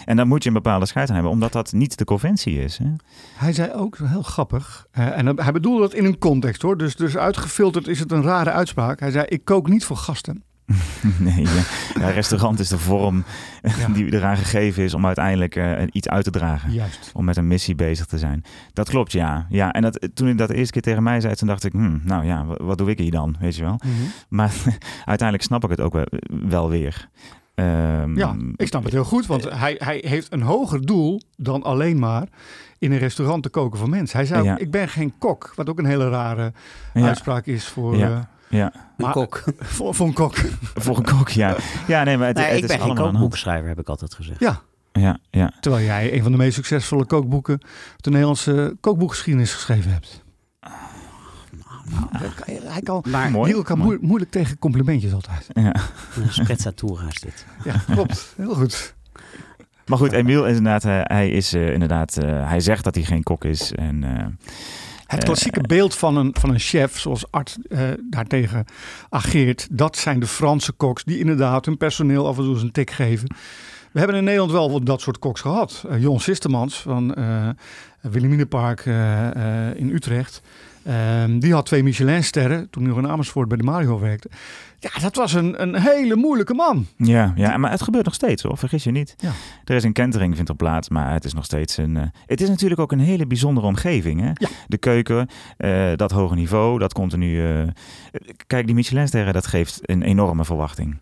En dan moet je een bepaalde scheid aan hebben, omdat dat niet de conventie is. Hè? Hij zei ook, heel grappig, eh, en hij bedoelde dat in een context hoor, dus, dus uitgefilterd is het een rare uitspraak. Hij zei, ik kook niet voor gasten. (laughs) nee, ja. Ja, restaurant is de vorm Ja. die eraan gegeven is om uiteindelijk eh, iets uit te dragen. Juist. Om met een missie bezig te zijn. Dat klopt, ja. ja en dat, toen ik dat de eerste keer tegen mij zei, toen dacht ik, hmm, nou ja, wat, wat doe ik hier dan? Weet je wel. Mhm. Maar (laughs) uiteindelijk snap ik het ook wel, wel weer. Ehm, Ja, ik snap het heel goed, want hij, hij heeft een hoger doel dan alleen maar in een restaurant te koken voor mensen. Hij zei, Ja. ik ben geen kok, wat ook een hele rare Ja, uitspraak is voor, Ja. eh, ja, Een kok. (laughs) voor, voor een kok. (laughs) voor een kok, ja. Ja, nee, maar het, Nee, het ik is ben geen kookboekschrijver, heb ik altijd gezegd. Ja, Ja, ja. terwijl jij een van de meest succesvolle kookboeken, de Nederlandse kookboekgeschiedenis geschreven hebt. Nou, hij kan- kan, Maar Mooi. Niel kan moe- moeilijk tegen complimentjes altijd. ja. sprezzatura is dit. Ja, klopt. Heel goed. Maar goed, Emiel is inderdaad, eh, hij is eh, inderdaad, eh, hij zegt dat hij geen kok is. En eh, Het klassieke beeld van een, van een chef, zoals Art eh, daartegen ageert, dat zijn de Franse koks die inderdaad hun personeel af en toe eens een tik geven. We hebben in Nederland wel wat dat soort koks gehad. Eh, Jon Sistermans van eh Wilhelminapark eh, eh, in Utrecht. Ehm, die had twee Michelinsterren toen hij nog in Amersfoort bij de Mario werkte. Ja, dat was een, een hele moeilijke man. ja, ja, maar het gebeurt nog steeds hoor, vergis je niet. Ja. Er is een kentering vindt er plaats, maar het is nog steeds een... eh, het is natuurlijk ook een hele bijzondere omgeving. Hè? Ja. De keuken, eh, dat hoge niveau, dat continu... eh, kijk, die Michelinsterren, dat geeft een enorme verwachting.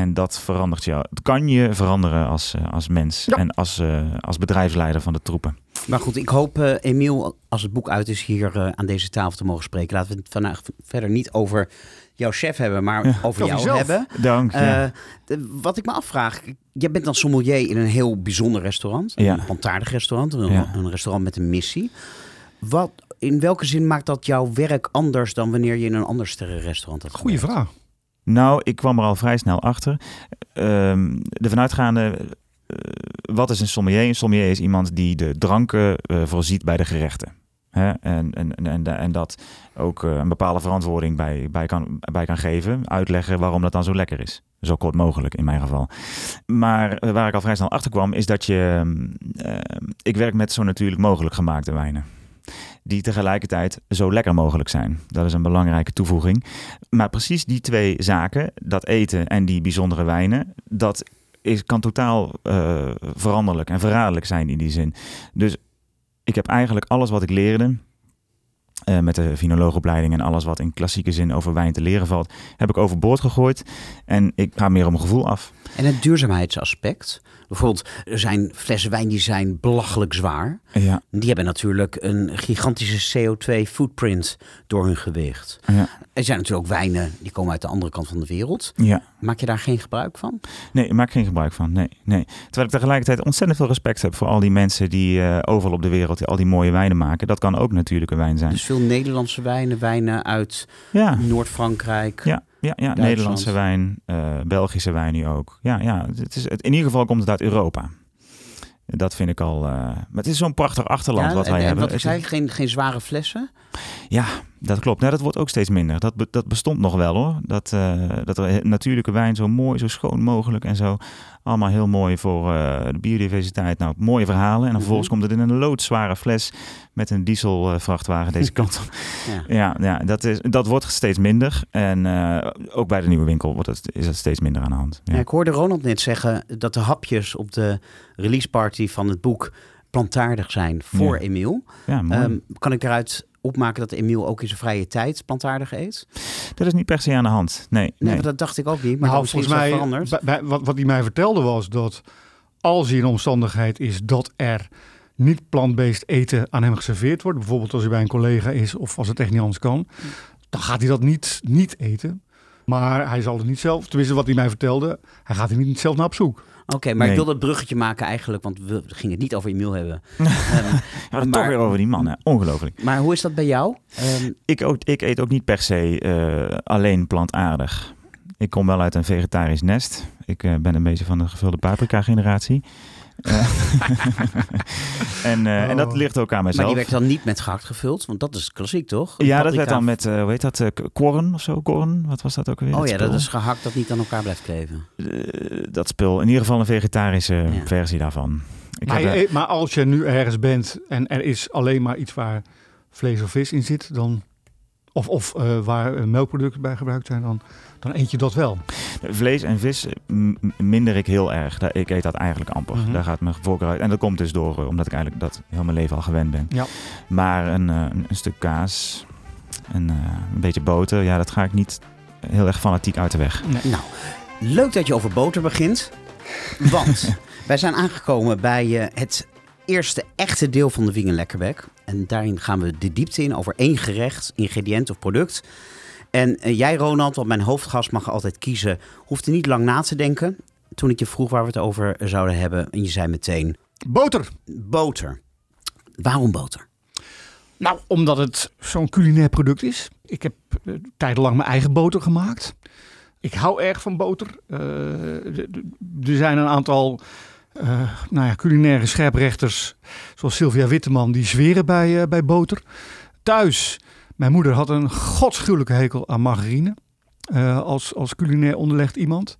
En dat verandert jou. Het kan je veranderen als, eh, als mens Ja. en als, eh, als bedrijfsleider van de troepen. Maar goed, ik hoop, eh, Emiel, als het boek uit is, hier eh, aan deze tafel te mogen spreken. Laten we het vandaag verder niet over jouw chef hebben, maar Ja. over jou jezelf. hebben. Dank je. Eh, de- wat ik me afvraag, jij bent dan sommelier in een heel bijzonder restaurant. Ja. Een plantaardig restaurant, een, Ja. een restaurant met een missie. Wat, in welke zin maakt dat jouw werk anders dan wanneer je in een ander sterrenrestaurant had Goeie gewerkt? vraag. Nou, ik kwam er al vrij snel achter. Ehm de vanuitgaande, eh, wat is een sommelier? Een sommelier is iemand die de dranken eh, voorziet bij de gerechten. Hè? En, en, en, en, dat ook eh, een bepaalde verantwoording bij, bij, kan, bij kan geven. Uitleggen waarom dat dan zo lekker is. Zo kort mogelijk in mijn geval. Maar waar ik al vrij snel achter kwam, is dat je. eh, ik werk met zo natuurlijk mogelijk gemaakte wijnen. Die tegelijkertijd zo lekker mogelijk zijn. Dat is een belangrijke toevoeging. Maar precies die twee zaken, dat eten en die bijzondere wijnen, dat is, kan totaal eh, veranderlijk en verraderlijk zijn in die zin. Dus ik heb eigenlijk alles wat ik leerde, eh, met de vinoloogopleiding en alles wat in klassieke zin over wijn te leren valt, heb ik overboord gegooid. En ik ga meer om gevoel af. En het duurzaamheidsaspect. Bijvoorbeeld, er zijn flessen wijn die zijn belachelijk zwaar. Ja, Die hebben natuurlijk een gigantische CO2-footprint door hun gewicht. ja, Er zijn natuurlijk ook wijnen die komen uit de andere kant van de wereld. ja. Maak je daar geen gebruik van? Nee, ik maak geen gebruik van. Nee, nee. Terwijl ik tegelijkertijd ontzettend veel respect heb voor al die mensen die eh, overal op de wereld al die mooie wijnen maken. Dat kan ook natuurlijke wijn zijn. Dus veel Nederlandse wijnen, wijnen uit ja. Noord-Frankrijk. Ja, ja, ja. Nederlandse wijn, eh, Belgische wijn nu ook. Ja, ja het is, het, in ieder geval komt het uit Europa. Dat vind ik al. eh, maar het is zo'n prachtig achterland Ja, wat wij en hebben. Wat ik zei, geen, geen zware flessen. Ja, dat klopt. Nou, dat wordt ook steeds minder. Dat, be- dat bestond nog wel hoor. Dat, eh, dat natuurlijke wijn zo mooi, zo schoon mogelijk en zo. Allemaal heel mooi voor eh, de biodiversiteit. Nou, mooie verhalen. En dan vervolgens komt het in een loodzware fles met een dieselvrachtwagen deze (laughs) kant op. Ja. Ja, ja dat, is, dat wordt steeds minder. En eh, ook bij de nieuwe winkel wordt het, is het steeds minder aan de hand. Ja. Ja, ik hoorde Ronald net zeggen dat de hapjes op de release party van het boek plantaardig zijn voor. Emiel. Ehm, kan ik daaruit opmaken dat Emiel ook in zijn vrije tijd plantaardig eet? dat is niet per se aan de hand. Nee, Nee, dat dacht ik ook niet. Maar nou, volgens mij, veranderd. bij- bij- wat, wat hij mij vertelde was dat als hij in omstandigheid is dat er niet plant-based eten aan hem geserveerd wordt, bijvoorbeeld als hij bij een collega is of als het echt niet anders kan, dan gaat hij dat niet, niet eten. Maar hij zal het niet zelf, tenminste wat hij mij vertelde, hij gaat er niet zelf naar op zoek. Oké, maar Nee. ik wil dat bruggetje maken eigenlijk, want we gingen het niet over Emiel hebben. (laughs) Ehm, Ja, maar toch weer over die man. Hè. Ongelooflijk. maar hoe is dat bij jou? Ehm, Ik, ook, ik eet ook niet per se eh, alleen plantaardig. Ik kom wel uit een vegetarisch nest. Ik eh, ben een beetje van de gevulde paprika (laughs) en, eh, en dat Oh. ligt ook aan maar mezelf. die werd dan niet met gehakt gevuld, want dat is klassiek toch? ja, dat werd dan met, eh hoe heet dat, eh, korn of zo? Korn? Wat was dat ook weer? Oh ja, dat is gehakt dat niet aan elkaar blijft kleven. Eh, dat spul. In ieder geval een vegetarische Ja. versie daarvan. Ik Maar, heb, maar als je nu ergens bent en er is alleen maar iets waar vlees of vis in zit, dan, of, of eh, waar eh, melkproducten bij gebruikt zijn, dan, dan eet je dat wel. Vlees en vis minder ik heel erg. Daar- Ik eet dat eigenlijk amper. Mhm. Daar gaat mijn voorkeur uit. En dat komt dus door, eh, omdat ik eigenlijk dat heel mijn leven al gewend ben. Ja. Maar een, eh, een, een stuk kaas en eh, een beetje boter, ja, dat ga ik niet heel erg fanatiek uit de weg. Nou, leuk dat je over boter begint. Want (laughs) wij zijn aangekomen bij het eerste echte deel van de Wingen Lekkerbek. En daarin gaan we de diepte in over één gerecht, ingrediënt of product. En eh, jij, Ronald, want mijn hoofdgast mag altijd kiezen, hoefde niet lang na te denken. Toen ik je vroeg waar we het over zouden hebben. En je zei meteen Boter. boter. Waarom boter? Nou, omdat het zo'n culinair product is. Ik heb eh, tijdenlang mijn eigen boter gemaakt. Ik hou erg van boter. Eh, er zijn een aantal nou ja, culinaire scherprechters, zoals Sylvia Witteman, die zweren bij, eh, bij boter. Thuis, mijn moeder had een godschuwelijke hekel aan margarine. eh, als, als culinair onderlegd iemand.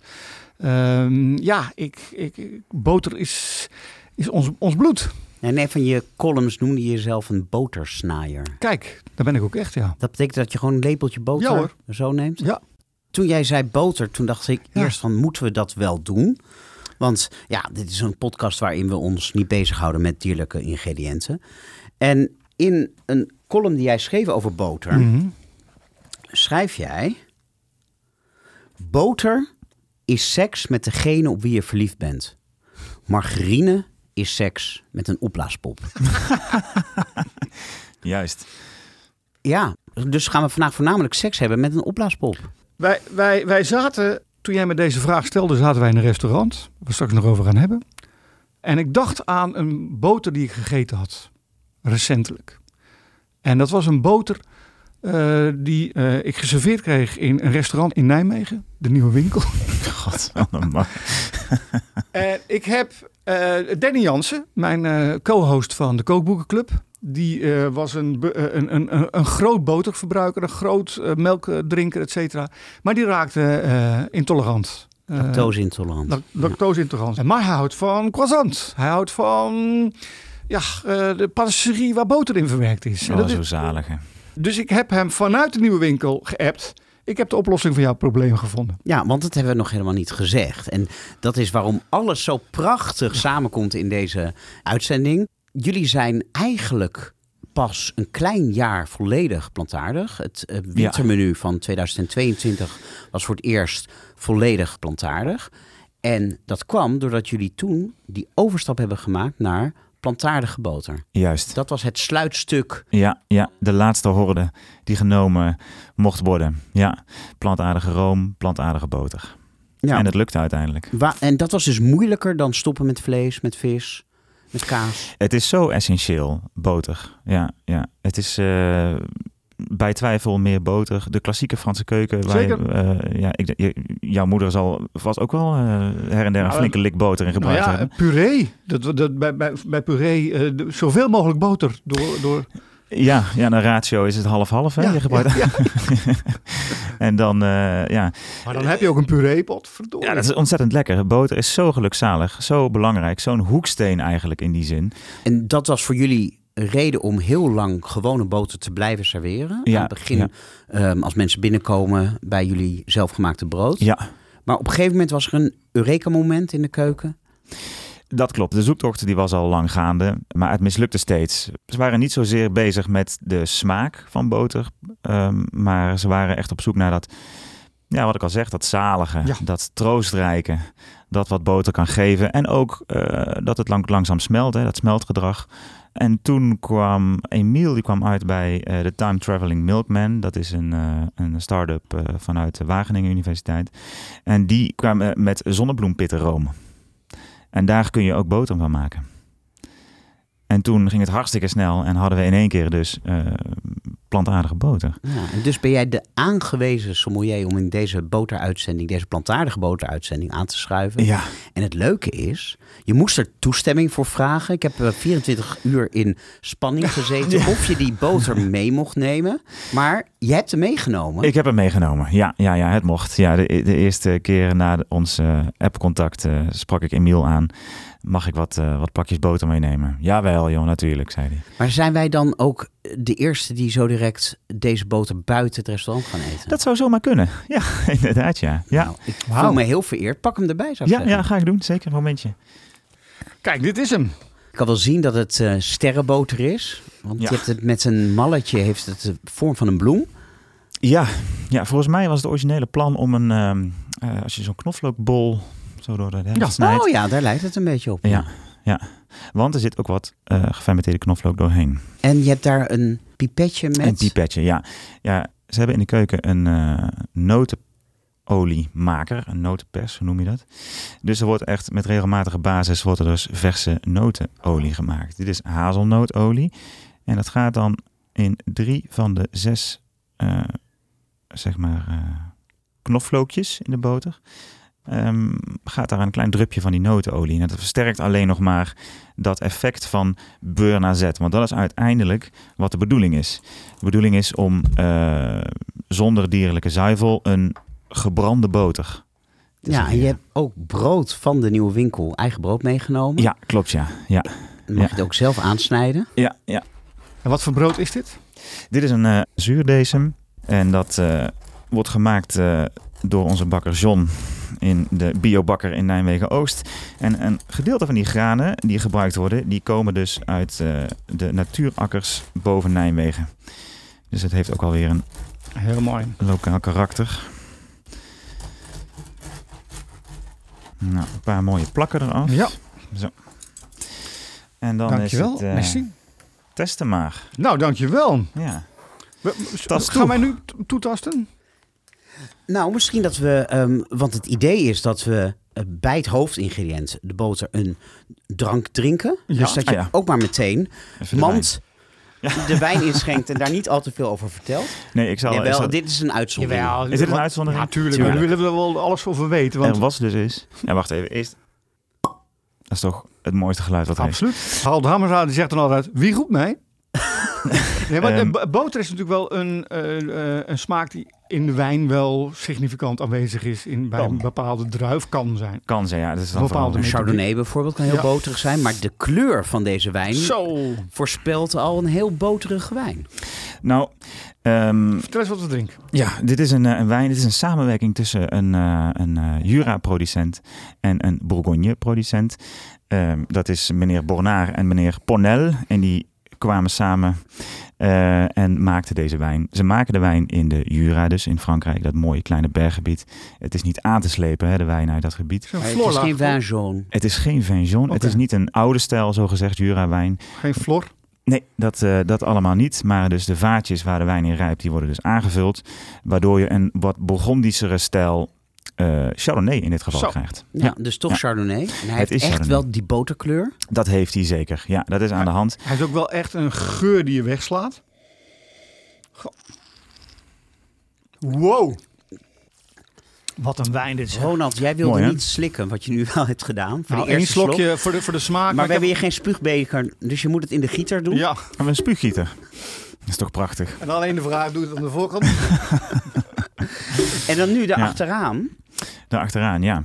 Ehm, ja, ik, ik, boter is, is ons, ons bloed. En een van je columns noemde je jezelf een botersnaaier. Kijk, daar ben ik ook echt, ja. Dat betekent dat je gewoon een lepeltje boter Ja, zo neemt? Ja. Toen jij zei boter, toen dacht ik Ja. eerst van moeten we dat wel doen? Want ja, dit is een podcast waarin we ons niet bezighouden met dierlijke ingrediënten. En in een column die jij schreef over boter, Mhm. schrijf jij... Boter is seks met degene op wie je verliefd bent. Margarine is seks met een opblaaspop. (laughs) Juist. Ja, dus gaan we vandaag voornamelijk seks hebben met een opblaaspop. Wij, wij, wij zaten, toen jij me deze vraag stelde, zaten wij in een restaurant. Waar we straks nog over gaan hebben. En ik dacht aan een boter die ik gegeten had. Recentelijk. En dat was een boter eh, die eh, ik geserveerd kreeg in een restaurant in Nijmegen. De Nieuwe Winkel. (laughs) God, man. En ik heb eh, Danny Jansen, mijn co-host van de Kookboekenclub. Die eh, was een, eh, een, een, een, een groot boterverbruiker, een groot eh, melkdrinker, et cetera. Maar die raakte eh, intolerant. Lactose-intolerant. lac- Lactose-intolerant. En Maar hij houdt van croissant. Hij houdt van ja, eh, de patisserie waar boter in verwerkt is. En Oh, dat zo is- zalig. hè. Dus ik heb hem vanuit de Nieuwe Winkel geappt. Ik heb de oplossing van jouw probleem gevonden. Ja, want dat hebben we nog helemaal niet gezegd. En dat is waarom alles zo prachtig samenkomt in deze uitzending. Jullie zijn eigenlijk pas een klein jaar volledig plantaardig. Het eh, wintermenu van 2022 was voor het eerst volledig plantaardig. En dat kwam doordat jullie toen die overstap hebben gemaakt naar plantaardige boter. Juist. Dat was het sluitstuk. Ja, ja, de laatste horde die genomen mocht worden. Ja, plantaardige room, plantaardige boter. Ja. En het lukte uiteindelijk. Wa- en dat was dus moeilijker dan stoppen met vlees, met vis, met kaas. Het is zo essentieel, boter. Ja, ja. Het is eh, bij twijfel meer boter. De klassieke Franse keuken. Waar, eh, ja, ik, je- jouw moeder zal vast ook wel eh, her en der een Nou, flinke lik boter in Nou gebruikt ja, hebben. puree. Dat, dat, bij, bij, bij puree eh, zoveel mogelijk boter door... door Ja, ja, een ratio is het half-half. hè? Ja, je gebruikt. ja, (laughs) en dan, eh, ja. maar dan heb je ook een pureepot. Verdorie. ja, dat is ontzettend lekker. Boter is zo gelukzalig, zo belangrijk. Zo'n hoeksteen eigenlijk in die zin. En dat was voor jullie een reden om heel lang gewone boter te blijven serveren. Ja, Aan het begin, ja. ehm, als mensen binnenkomen bij jullie zelfgemaakte brood. Ja, Maar op een gegeven moment was er een Eureka-moment in de keuken. Dat klopt. De zoektocht die was al lang gaande, maar het mislukte steeds. Ze waren niet zozeer bezig met de smaak van boter, ehm, maar ze waren echt op zoek naar dat ja, wat ik al zeg, dat zalige, Ja. dat troostrijke, dat wat boter kan geven. En ook eh, dat het lang, langzaam smelt, hè, dat smeltgedrag. En toen kwam Emiel, die kwam uit bij eh, de Time Traveling Milkman. Dat is een, eh, een start-up vanuit de Wageningen Universiteit. En die kwam met zonnebloempittenroom. En daar kun je ook boter van maken. En toen ging het hartstikke snel en hadden we in één keer dus eh, plantaardige boter. Ja, en dus ben jij de aangewezen sommelier om in deze boteruitzending, deze plantaardige boteruitzending aan te schuiven. Ja, En het leuke is, je moest er toestemming voor vragen. Ik heb eh, 24 uur in spanning (laughs) gezeten of je die boter mee mocht nemen. Maar je hebt hem meegenomen. Ik heb hem meegenomen. Ja, ja, ja het mocht. Ja, de, de eerste keer na ons eh, appcontact eh, sprak ik Emiel aan. Mag ik wat, eh, wat pakjes boter meenemen? Jawel, joh, natuurlijk, zei hij. Maar zijn wij dan ook de eerste die zo direct deze boter buiten het restaurant gaan eten? Dat zou zomaar kunnen. (laughs) Ja, inderdaad, ja. Ja, Nou, ik voel me heel vereerd. Pak hem erbij, zou ik ja, zeggen. ja ga ik doen. Zeker een momentje. Kijk, dit is hem. Ik kan wel zien dat het eh, sterrenboter is. Want Ja. je hebt het met een malletje, heeft het de vorm van een bloem. Ja, ja, volgens mij was het originele plan om een... ehm, eh, als je zo'n knoflookbol door de. Oh ja, daar lijkt het een beetje op. Ja, ja. Want er zit ook wat eh gefermenteerde knoflook doorheen. En je hebt daar een pipetje met... Een pipetje, ja. ja. Ze hebben in de keuken een eh notenoliemaker, een notenpers, hoe noem je dat? Dus er wordt echt met regelmatige basis wordt er dus verse notenolie gemaakt. Dit is hazelnootolie. En dat gaat dan in drie van de zes, eh, zeg maar, knoflookjes in de boter. Ehm, gaat daar een klein drupje van die notenolie. En dat versterkt alleen nog maar dat effect van beurre na zet. Want dat is uiteindelijk wat de bedoeling is. De bedoeling is om eh, zonder dierlijke zuivel een gebrande boter. te Ja, en je hebt ook brood van de nieuwe winkel, eigen brood meegenomen. Ja, klopt ja. ja. Dan mag ja. je het ook zelf aansnijden. Ja, ja. En wat voor brood is dit? Dit is een eh zuurdesem. En dat eh, wordt gemaakt eh, door onze bakker John in de biobakker in Nijmegen-Oost. En een gedeelte van die granen die gebruikt worden, die komen dus uit eh, de natuurakkers boven Nijmegen. Dus het heeft ook alweer een Heel mooi. lokaal karakter. Nou, een paar mooie plakken eraf. Ja, En dan dankjewel. is het eh, Merci. testen maar. Nou, dankjewel. Ja. We- gaan wij nu toetasten? Nou, misschien dat we, ehm, want het idee is dat we eh, bij het hoofdingrediënt, de boter, een drank drinken. Ja. Dus dat je Ah, ja. ook maar meteen Even de mand Ja. de wijn inschenkt en daar niet al te veel over vertelt. wijn. Nee, ik zal... Nee, wel, zal- dit is een uitzondering. Is dit een uitzondering? Natuurlijk. Tuurlijk. Daar willen we er wel alles over weten. Want Er was dus is. Ja, wacht even. Eerst. Dat is toch het mooiste geluid wat er is. Absoluut. Harold Hammersra die zegt dan altijd, wie roept mij? (laughs) nee, maar Ehm. boter is natuurlijk wel een, eh, eh, een smaak die in de wijn wel significant aanwezig is. In, bij Kan. een bepaalde druif kan zijn. Kan ze, ja. Dat is dan Bepaalde Een Chardonnay bijvoorbeeld kan heel Ja. boterig zijn, maar de kleur van deze wijn Zo. voorspelt al een heel boterige wijn. Nou, ehm, Vertel eens wat we drinken. ja, dit is een, eh, een wijn. Dit is een samenwerking tussen een, eh, een eh, Jura-producent en een Bourgogne-producent. Ehm, dat is meneer Bornard en meneer Ponel. En die kwamen samen eh, en maakten deze wijn. Ze maken de wijn in de Jura, dus in Frankrijk, dat mooie kleine berggebied. Het is niet aan te slepen, hè, de wijn uit dat gebied. Het is geen toch? vin jaune. Het is geen vin jaune. Het is niet een oude stijl, zogezegd, Jura-wijn. Geen flor. Nee, dat, eh, dat allemaal niet. Maar dus de vaatjes waar de wijn in rijpt, die worden dus aangevuld. Waardoor je een wat Bourgondischere stijl eh, Chardonnay in dit geval Zo. krijgt. Ja, dus toch Ja. Chardonnay. En hij heeft is echt Chardonnay. wel die boterkleur. Dat heeft hij zeker. Ja, dat is aan de hand. Hij is ook wel echt een geur die je wegslaat. Goh. Wow. Wat een wijn dit is. Ronald, jij wilde Mooi, niet slikken wat je nu (laughs) wel hebt gedaan. Voor Nou, de één eerste slok. slokje voor de, voor de smaak. Maar we hebben hier geen spuugbeker, dus je moet het in de gieter doen. Ja, Hebben we een spuuggieter? Dat is toch prachtig. en alleen de vraag, doe het aan de voorkant? (laughs) (laughs) En dan nu Ja. daarachteraan. Daar achteraan, ja.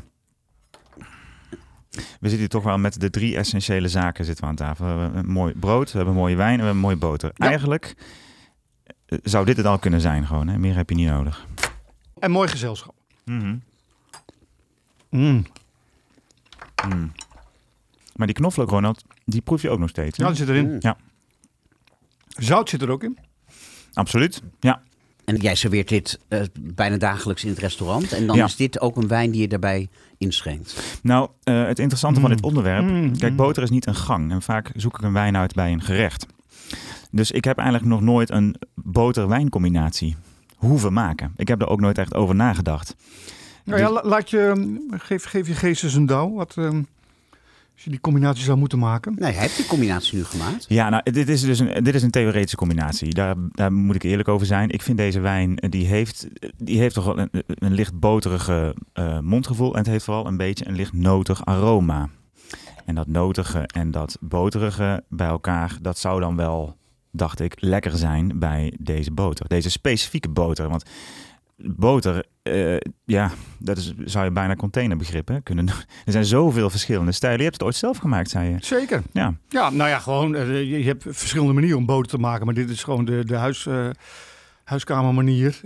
We zitten hier toch wel met de drie essentiële zaken zitten we aan tafel. We hebben een mooi brood, we hebben mooie wijn en we hebben een mooie boter. Ja. Eigenlijk eh, zou dit het al kunnen zijn gewoon. Hè? Meer heb je niet nodig. en mooi gezelschap. Mhm. Mm. Mm. Maar die knoflook, Ronald, die proef je ook nog steeds. hè? Ja, dat zit erin. Ja. Zout zit er ook in. Absoluut. Ja. En jij serveert dit eh, bijna dagelijks in het restaurant. En dan Ja. is dit ook een wijn die je daarbij inschenkt. Nou, eh, het interessante van Mm. dit onderwerp. Mm, Kijk, mm. boter is niet een gang. En vaak zoek ik een wijn uit bij een gerecht. Dus ik heb eigenlijk nog nooit een boter-wijncombinatie hoeven maken. Ik heb er ook nooit echt over nagedacht. Nou ja, la- laat je, geef, geef je geest eens een douw. Wat, ehm, als je die combinatie zou moeten maken. Nee, hij heeft die combinatie nu gemaakt. Ja, nou, dit is dus een, dit is een theoretische combinatie. Daar, daar moet ik eerlijk over zijn. Ik vind deze wijn, eh, die heeft, die heeft toch wel een, een licht boterige eh, mondgevoel. En het heeft vooral een beetje een licht notig aroma. En dat notige en dat boterige bij elkaar, dat zou dan wel, dacht ik, lekker zijn bij deze boter. Deze specifieke boter. Want boter, eh, ja, dat is, zou je bijna containerbegrip hè, kunnen (laughs) Er zijn zoveel verschillende stijlen. Je hebt het ooit zelf gemaakt, zei je. Zeker. Ja, Ja, nou ja, gewoon. eh, je, hebt verschillende manieren om boter te maken. Maar dit is gewoon de, de huis, eh, huiskamermanier.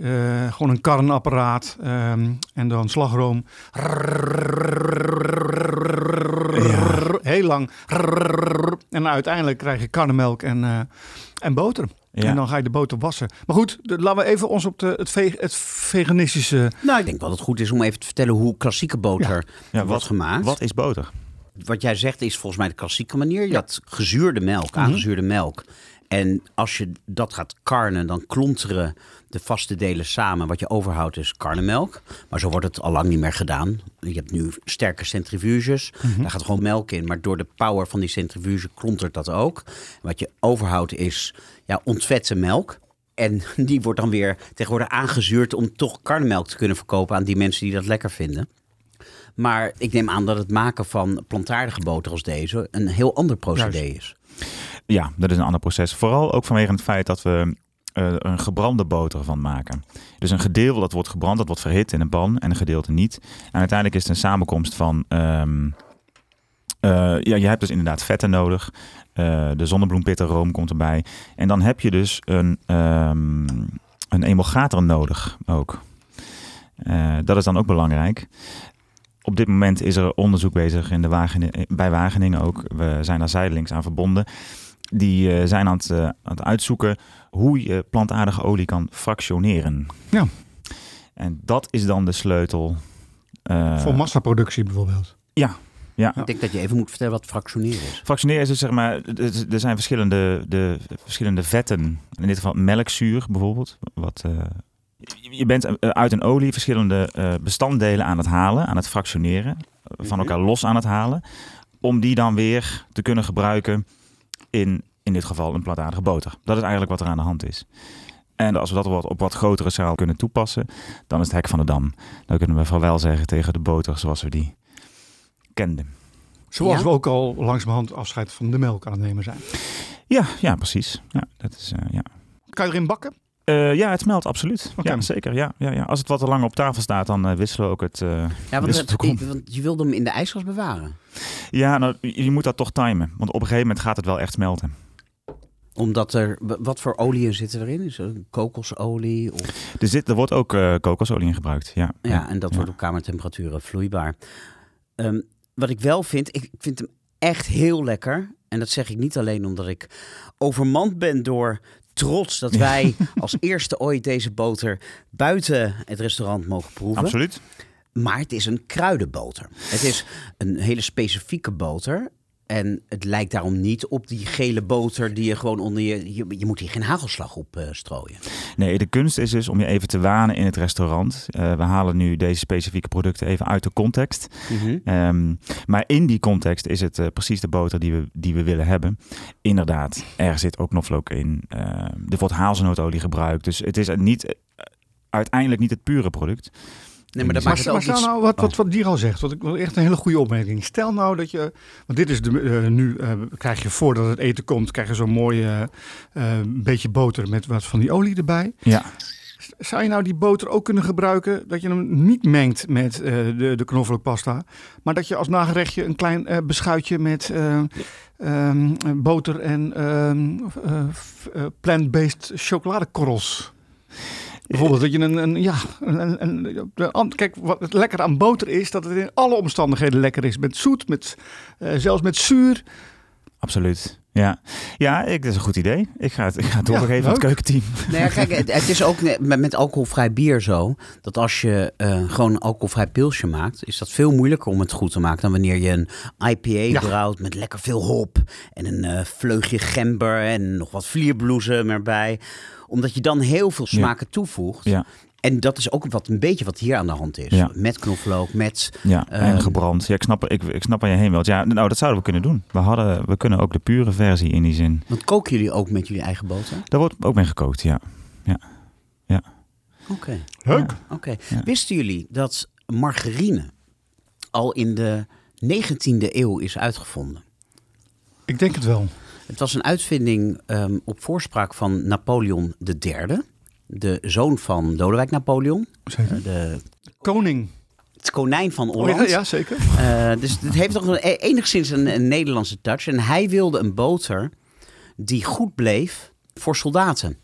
Gewoon een karrenapparaat. ehm, en dan slagroom. Heel lang. En uiteindelijk krijg je karnemelk en, en boter. Ja. En dan ga je de boter wassen. Maar goed, de- laten we even ons op de, het, ve- het veganistische... Nou, ik denk dat het goed is om even te vertellen hoe klassieke boter Ja, wordt gemaakt. Wat is boter? Wat jij zegt is volgens mij de klassieke manier. Je had gezuurde melk, Mhm. aangezuurde melk. En als je dat gaat karnen, dan klonteren de vaste delen samen. Wat je overhoudt is karnemelk. Maar zo wordt het al lang niet meer gedaan. Je hebt nu sterke centrifuges. Mhm. Daar gaat gewoon melk in. Maar door de power van die centrifuge klontert dat ook. Wat je overhoudt is ja, ontvette melk. En (laughs) die wordt dan weer tegenwoordig aangezuurd om toch karnemelk te kunnen verkopen aan die mensen die dat lekker vinden. Maar ik neem aan dat het maken van plantaardige boter als deze een heel ander procedé is. Ja, dat is een ander proces. Vooral ook vanwege het feit dat we eh, een gebrande boter van maken. Dus een gedeelte dat wordt gebrand, dat wordt verhit in een pan en een gedeelte niet. En uiteindelijk is het een samenkomst van... ehm, eh, ja, je hebt dus inderdaad vetten nodig. Eh, de zonnebloempittenroom komt erbij. En dan heb je dus een, ehm, een emulgator nodig ook. Dat is dan ook belangrijk. Op dit moment is er onderzoek bezig in de Wageningen, bij Wageningen ook. We zijn daar zijdelings aan verbonden. Die zijn aan het, aan het uitzoeken hoe je plantaardige olie kan fractioneren. Ja. En dat is dan de sleutel. eh, voor massaproductie bijvoorbeeld. ja, ja. Ik denk dat je even moet vertellen wat fractioneren is. Fractioneren is dus zeg maar, er zijn verschillende, de, verschillende vetten. In dit geval melkzuur bijvoorbeeld. Wat, eh, je- bent eh, uit een olie verschillende eh, bestanddelen aan het halen, aan het fractioneren, van Mhm. elkaar los aan het halen. Om die dan weer te kunnen gebruiken in, in dit geval een plantaardige boter. Dat is eigenlijk wat er aan de hand is. En als we dat op wat, op wat grotere schaal kunnen toepassen, dan is het hek van de dam. Dan kunnen we vaarwel zeggen tegen de boter zoals we die kenden. Zoals Ja? we ook al langzamerhand afscheid van de melk aan het nemen zijn. Ja, ja precies. Ja, dat is, eh, ja. Kan je erin bakken? Eh, ja, het smelt absoluut. Oké. Ja, zeker. Ja, ja, ja. Als het wat te lang op tafel staat, dan eh, wisselen we ook het. eh, Ja, want, het- komt. want je wilde hem in de ijskast bewaren. Ja, nou, je je moet dat toch timen. Want op een gegeven moment gaat het wel echt smelten. Omdat er... Wat voor oliën zitten erin? Is er kokosolie? Of, Er, zit, er wordt ook eh, kokosolie in gebruikt. Ja, ja, en dat ja. wordt op kamertemperaturen vloeibaar. Ehm, wat ik wel vind, ik vind hem echt heel lekker. En dat zeg ik niet alleen omdat ik overmand ben door trots dat (laughs) wij als eerste ooit deze boter buiten het restaurant mogen proeven. Absoluut. Maar het is een kruidenboter. Het is een hele specifieke boter. En het lijkt daarom niet op die gele boter die je gewoon onder je... Je, je moet hier geen hagelslag op eh, strooien. Nee, de kunst is dus om je even te wanen in het restaurant. Eh, we halen nu deze specifieke producten even uit de context. Ehm, maar in die context is het eh, precies de boter die we, die we willen hebben. Inderdaad, er zit ook knoflook in. Ehm, er wordt hazelnootolie gebruikt. Dus het is niet, uiteindelijk niet het pure product. Nee, maar dat Maar, maakt het maar ook stel iets... nou wat, wat, wat Dier al zegt, wat ik wel echt een hele goede opmerking. Stel nou dat je, want dit is de, eh, nu eh, krijg je voordat het eten komt, krijg je zo'n mooi eh, beetje boter met wat van die olie erbij. Ja, Zou je nou die boter ook kunnen gebruiken dat je hem niet mengt met eh, de, de knoflookpasta, maar dat je als nagerechtje een klein beschuitje met eh, ehm, boter en ehm, eh, eh, plant-based chocoladekorrels. Bijvoorbeeld dat je een, een ja, een, een, kijk, wat het lekker aan boter is, dat het in alle omstandigheden lekker is. Met zoet, met, eh, zelfs met zuur. absoluut. Ja, ja ik, dat is een goed idee. Ik ga het, ik ga het doorgeven aan het keukenteam. Ja, kijk, het, het is ook met, met alcoholvrij bier zo. Dat als je eh, gewoon een alcoholvrij pilsje maakt, is dat veel moeilijker om het goed te maken dan wanneer je een IPA Ja. brouwt met lekker veel hop en een eh, vleugje gember en nog wat vlierbloesem erbij. Omdat je dan heel veel smaken toevoegt. Ja, En dat is ook wat een beetje wat hier aan de hand is. Ja. Met knoflook, met ja. en Ehm. gebrand. Ja, ik snap, ik, ik snap waar je heen wilt. Ja, nou, dat zouden we kunnen doen. We, hadden, we kunnen ook de pure versie in die zin. Want koken jullie ook met jullie eigen boter? Daar wordt ook mee gekookt, ja. Oké. Leuk. Oké. Ja. Wisten jullie dat margarine al in de 19e eeuw is uitgevonden? Ik denk het wel. Het was een uitvinding ehm, op voorspraak van Napoleon III, de zoon van Lodewijk Napoleon, Zeker. eh, de, Koning. het konijn van Oh, Holland. ja, ja, zeker. Eh, dus het heeft toch een, enigszins een, een Nederlandse touch. En hij wilde een boter die goed bleef voor soldaten.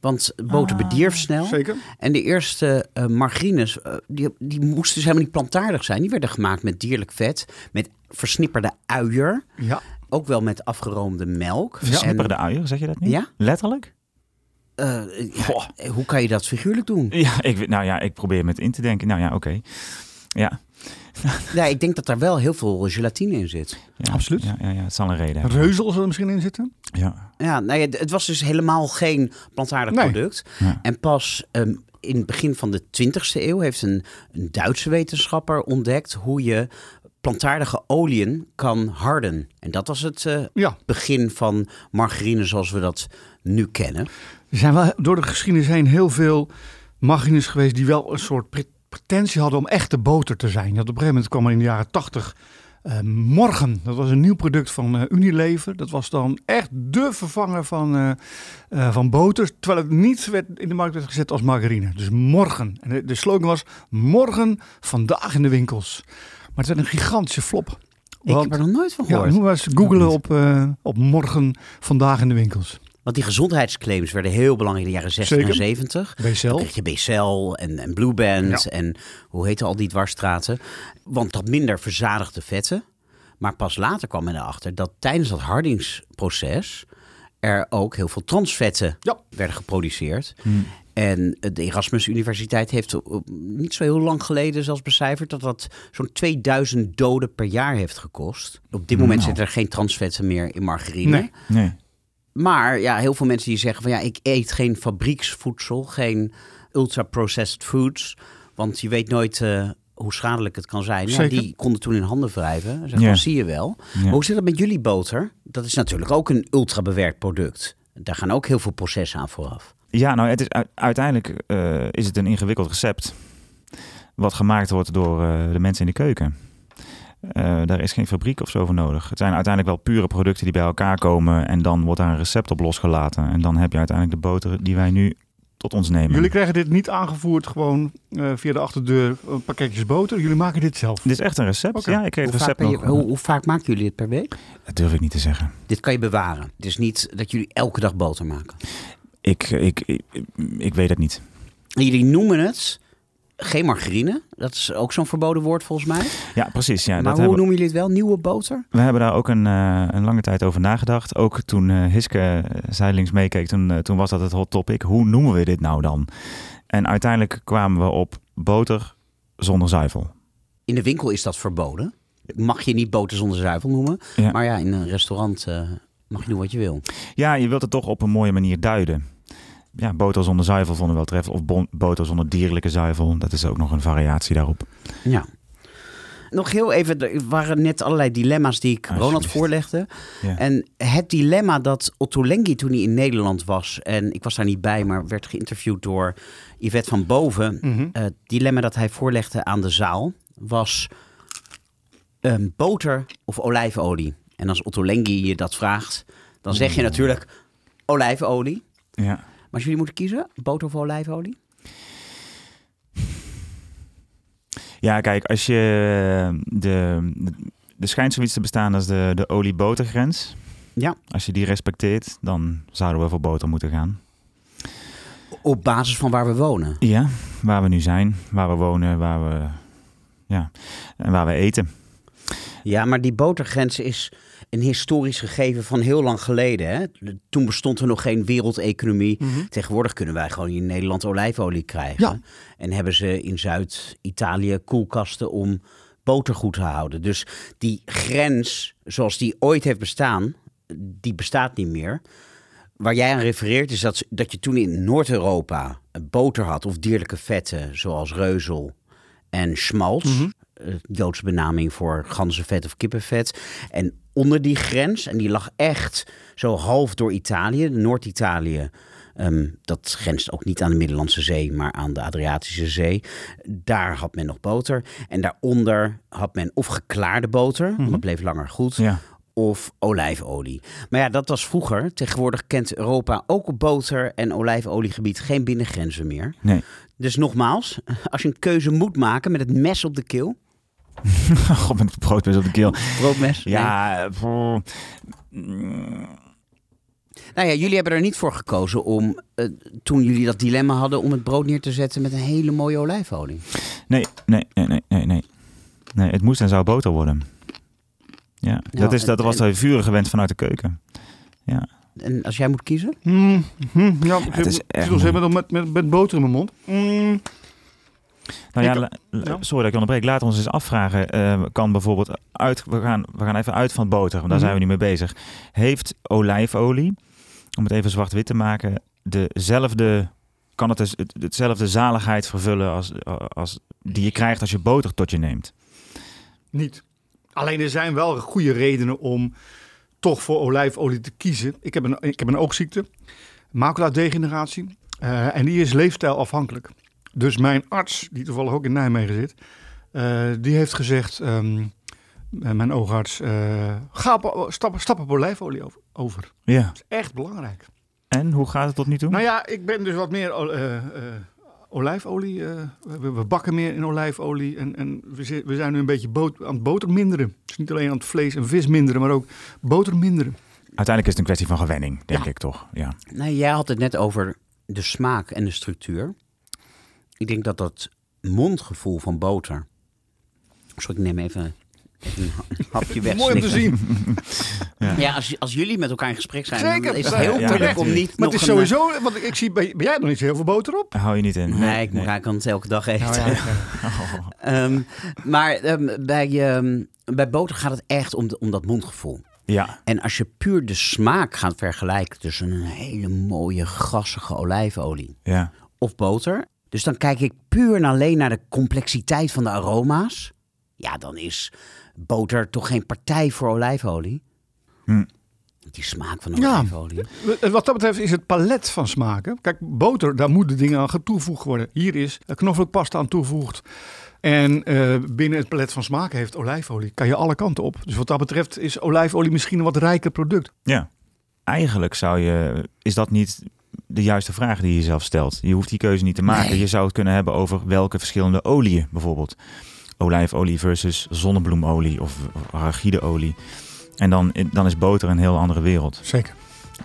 Want boter bedierf snel. Zeker. En de eerste eh, margarines, eh, die, die moesten dus helemaal niet plantaardig zijn. Die werden gemaakt met dierlijk vet, met versnipperde uier. Ja. Ook wel met afgeroomde melk. Versnipperde uier, zeg je dat niet? Ja? Letterlijk? En, eh, ja, hoe kan je dat figuurlijk doen? Ja, ik, weet- nou ja, ik probeer me het in te denken. Nou ja, oké. Ja, (laughs) Ja, ik denk dat daar wel heel veel gelatine in zit. ja, Absoluut. Ja, ja, ja, het zal een reden hebben. Reuzel zal er misschien in zitten. Ja. Ja, nou ja, het was dus helemaal geen plantaardig Nee. product. Ja. En pas ehm, in het begin van de 20e eeuw heeft een, een Duitse wetenschapper ontdekt hoe je plantaardige oliën kan harden. En dat was het eh, Ja. begin van margarine zoals we dat nu kennen. Er zijn wel door de geschiedenis heen heel veel margarines geweest die wel een soort pre- pretentie hadden om echte boter te zijn. Dat op een gegeven moment kwam er in de jaren tachtig eh, Morgen. Dat was een nieuw product van eh, Unilever. Dat was dan echt de vervanger van, eh, van boter. Terwijl het niet werd, in de markt werd gezet als margarine. Dus morgen. En de, de slogan was morgen vandaag in de winkels. Maar het werd een gigantische flop. Ik Want- heb er nog nooit van ja, gehoord. moet maar eens googlen op, eh, op morgen vandaag in de winkels. Want die gezondheidsclaims werden heel belangrijk in de jaren 60 Zeker. en 70. Dan BCL. kreeg je BCL en, en Blue Band Ja. en hoe heette al die dwarsstraten. Want dat minder verzadigde vetten. Maar pas later kwam men erachter dat tijdens dat hardingsproces er ook heel veel transvetten Ja. werden geproduceerd. En de Erasmus Universiteit heeft niet zo heel lang geleden zelfs becijferd dat dat zo'n 2000 doden per jaar heeft gekost. Op dit moment Nou. zitten er geen transvetten meer in margarine. Nee. Nee. Maar ja, heel veel mensen die zeggen van ja, ik eet geen fabrieksvoedsel, geen ultra-processed foods. Want je weet nooit eh, hoe schadelijk het kan zijn. Ja, die konden toen in handen wrijven. Ze zeggen, Ja. van, zie je wel. Ja. Maar hoe zit het met jullie boter? Dat is natuurlijk ook een ultra-bewerkt product. Daar gaan ook heel veel processen aan vooraf. Ja, nou, het is, uiteindelijk eh, is het een ingewikkeld recept. Wat gemaakt wordt door eh, de mensen in de keuken. Eh, daar is geen fabriek of zo voor nodig. Het zijn uiteindelijk wel pure producten die bij elkaar komen. En dan wordt daar een recept op losgelaten. En dan heb je uiteindelijk de boter die wij nu tot ons nemen. Jullie krijgen dit niet aangevoerd gewoon eh, via de achterdeur een pakketjes boter. Jullie maken dit zelf. Dit is echt een recept. Ja, ik kreeg Hoe het vaak, recept je- nog. hoe, hoe vaak maken jullie het per week? Dat durf ik niet te zeggen. Dit kan je bewaren. Het is niet dat jullie elke dag boter maken. Ik, ik, ik, ik weet het niet. Jullie noemen het geen margarine. Dat is ook zo'n verboden woord volgens mij. Ja, precies. Ja, maar dat hoe hebben, noemen jullie het wel? Nieuwe boter? we hebben daar ook een, eh, een lange tijd over nagedacht. Ook toen eh, Hiske eh, zijdelings meekeek, toen, toen was dat het hot topic. Hoe noemen we dit nou dan? En uiteindelijk kwamen we op boter zonder zuivel. In de winkel is dat verboden. Mag je niet boter zonder zuivel noemen. Ja. Maar ja, in een restaurant mag je doen wat je wil. Ja, je wilt het toch op een mooie manier duiden. Ja, boter zonder zuivel vonden we wel treffend. Of bon- boter zonder dierlijke zuivel. Dat is ook nog een variatie daarop. Ja. Nog heel even, er waren net allerlei dilemma's die ik Ronald Alsjeblieft. voorlegde. Ja. En het dilemma dat Otto Lengi toen hij in Nederland was... en ik was daar niet bij, maar werd geïnterviewd door Yvette van Boven... Mhm. Eh, het dilemma dat hij voorlegde aan de zaal was ehm, boter of olijfolie. En als Otto Lengi je dat vraagt, dan zeg je natuurlijk olijfolie. Ja. Maar als jullie moeten kiezen, boter of olijfolie? ja, kijk, als je eh, de, de schijnt zoiets te bestaan als de, de olie-botergrens. Ja. Als je die respecteert, dan zouden we voor boter moeten gaan. Op basis van waar we wonen. Ja, waar we nu zijn, waar we wonen, waar we, ja, en waar we eten. Ja, maar die botergrens is een historisch gegeven van heel lang geleden. Hè? Toen bestond er nog geen wereldeconomie. Tegenwoordig kunnen wij gewoon in Nederland olijfolie krijgen. Ja. En hebben ze in Zuid-Italië koelkasten om boter goed te houden. Dus die grens, zoals die ooit heeft bestaan, die bestaat niet meer. Waar jij aan refereert is dat, dat je toen in Noord-Europa boter had of dierlijke vetten zoals reuzel en schmalz. Joodse benaming voor ganzenvet of kippenvet. En onder die grens, en die lag echt zo half door Italië, Noord-Italië. ehm, dat grenst ook niet aan de Middellandse Zee, maar aan de Adriatische Zee. Daar had men nog boter. En daaronder had men of geklaarde boter, dat bleef langer goed Ja. of olijfolie. Maar ja, dat was vroeger. Tegenwoordig kent Europa ook op boter- en olijfoliegebied geen binnengrenzen meer. Nee. Dus nogmaals, (laughs) als je een keuze moet maken met het mes op de keel, (laughs) God, met het broodmes op de keel. broodmes. Ja, voor- nee. Nou ja, jullie hebben er niet voor gekozen om, eh, toen jullie dat dilemma hadden, om het brood neer te zetten met een hele mooie olijfolie. nee, nee, nee, nee, nee, nee. Nee, het moest en zou boter worden. Ja, dat, is, dat en- was de vurig gewend vanuit de keuken. Ja, En als jij moet kiezen? Mm, hm, ja, ik het heb- is ik echt zit nog steeds met, met, met, met boter in mijn mond. Mm, Nou ja, sorry dat ik onderbreek. Laten we ons eens afvragen. eh, kan bijvoorbeeld uit, we gaan, we gaan even uit van boter, want daar Mhm. zijn we niet mee bezig. Heeft olijfolie, om het even zwart-wit te maken, dezelfde, kan het dus het, hetzelfde zaligheid vervullen als, als die je krijgt als je boter tot je neemt? niet. Alleen er zijn wel goede redenen om toch voor olijfolie te kiezen. Ik heb een, ik heb een oogziekte, macula-degeneratie. eh, en die is leefstijlafhankelijk. Dus mijn arts, die toevallig ook in Nijmegen zit, eh, die heeft gezegd, ehm, eh, mijn oogarts, eh, ga op, stap, stap op olijfolie over. Ja. Dat is echt belangrijk. En hoe gaat het tot nu toe? Nou ja, ik ben dus wat meer eh, eh, olijfolie. eh, we, we bakken meer in olijfolie. En, en we, zi- we zijn nu een beetje boot, aan het boter minderen. Dus niet alleen aan het vlees en vis minderen, maar ook boter minderen. Uiteindelijk is het een kwestie van gewenning, denk Ja. ik toch? Ja. Nee, jij had het net over de smaak en de structuur. Ik denk dat dat mondgevoel van boter. Sorry, ik neem even, een hapje weg. Mooi om te zien. (laughs) Ja, als, als jullie met elkaar in gesprek zijn, Zeker. dan is het Ja, heel ja, moeilijk ja, om niet Maar nog het is een, sowieso, want ik zie, bij, bij jij nog niet zo heel veel boter op. Hou je niet in? Nee, ik, moet- ik kan het elke dag eten. Ja, (laughs) Ehm, maar ehm, bij, ehm, bij boter gaat het echt om, de- om dat mondgevoel. Ja, En als je puur de smaak gaat vergelijken tussen een hele mooie gassige olijfolie ja. of boter. Dus dan kijk ik puur en alleen naar de complexiteit van de aroma's. Ja, dan is boter toch geen partij voor olijfolie. Hm. Die smaak van Ja. olijfolie. Wat dat betreft is het palet van smaken. Kijk, boter, daar moeten dingen aan toegevoegd worden. Hier is knoflookpasta aan toegevoegd. En eh, binnen het palet van smaken heeft olijfolie. Kan je alle kanten op. Dus wat dat betreft is olijfolie misschien een wat rijker product. Ja. Eigenlijk zou je, is dat niet de juiste vraag die je jezelf stelt. Je hoeft die keuze niet te maken. Nee. Je zou het kunnen hebben over welke verschillende oliën bijvoorbeeld. Olijfolie versus zonnebloemolie of arachideolie. En dan, dan is boter een heel andere wereld. Zeker. (laughs)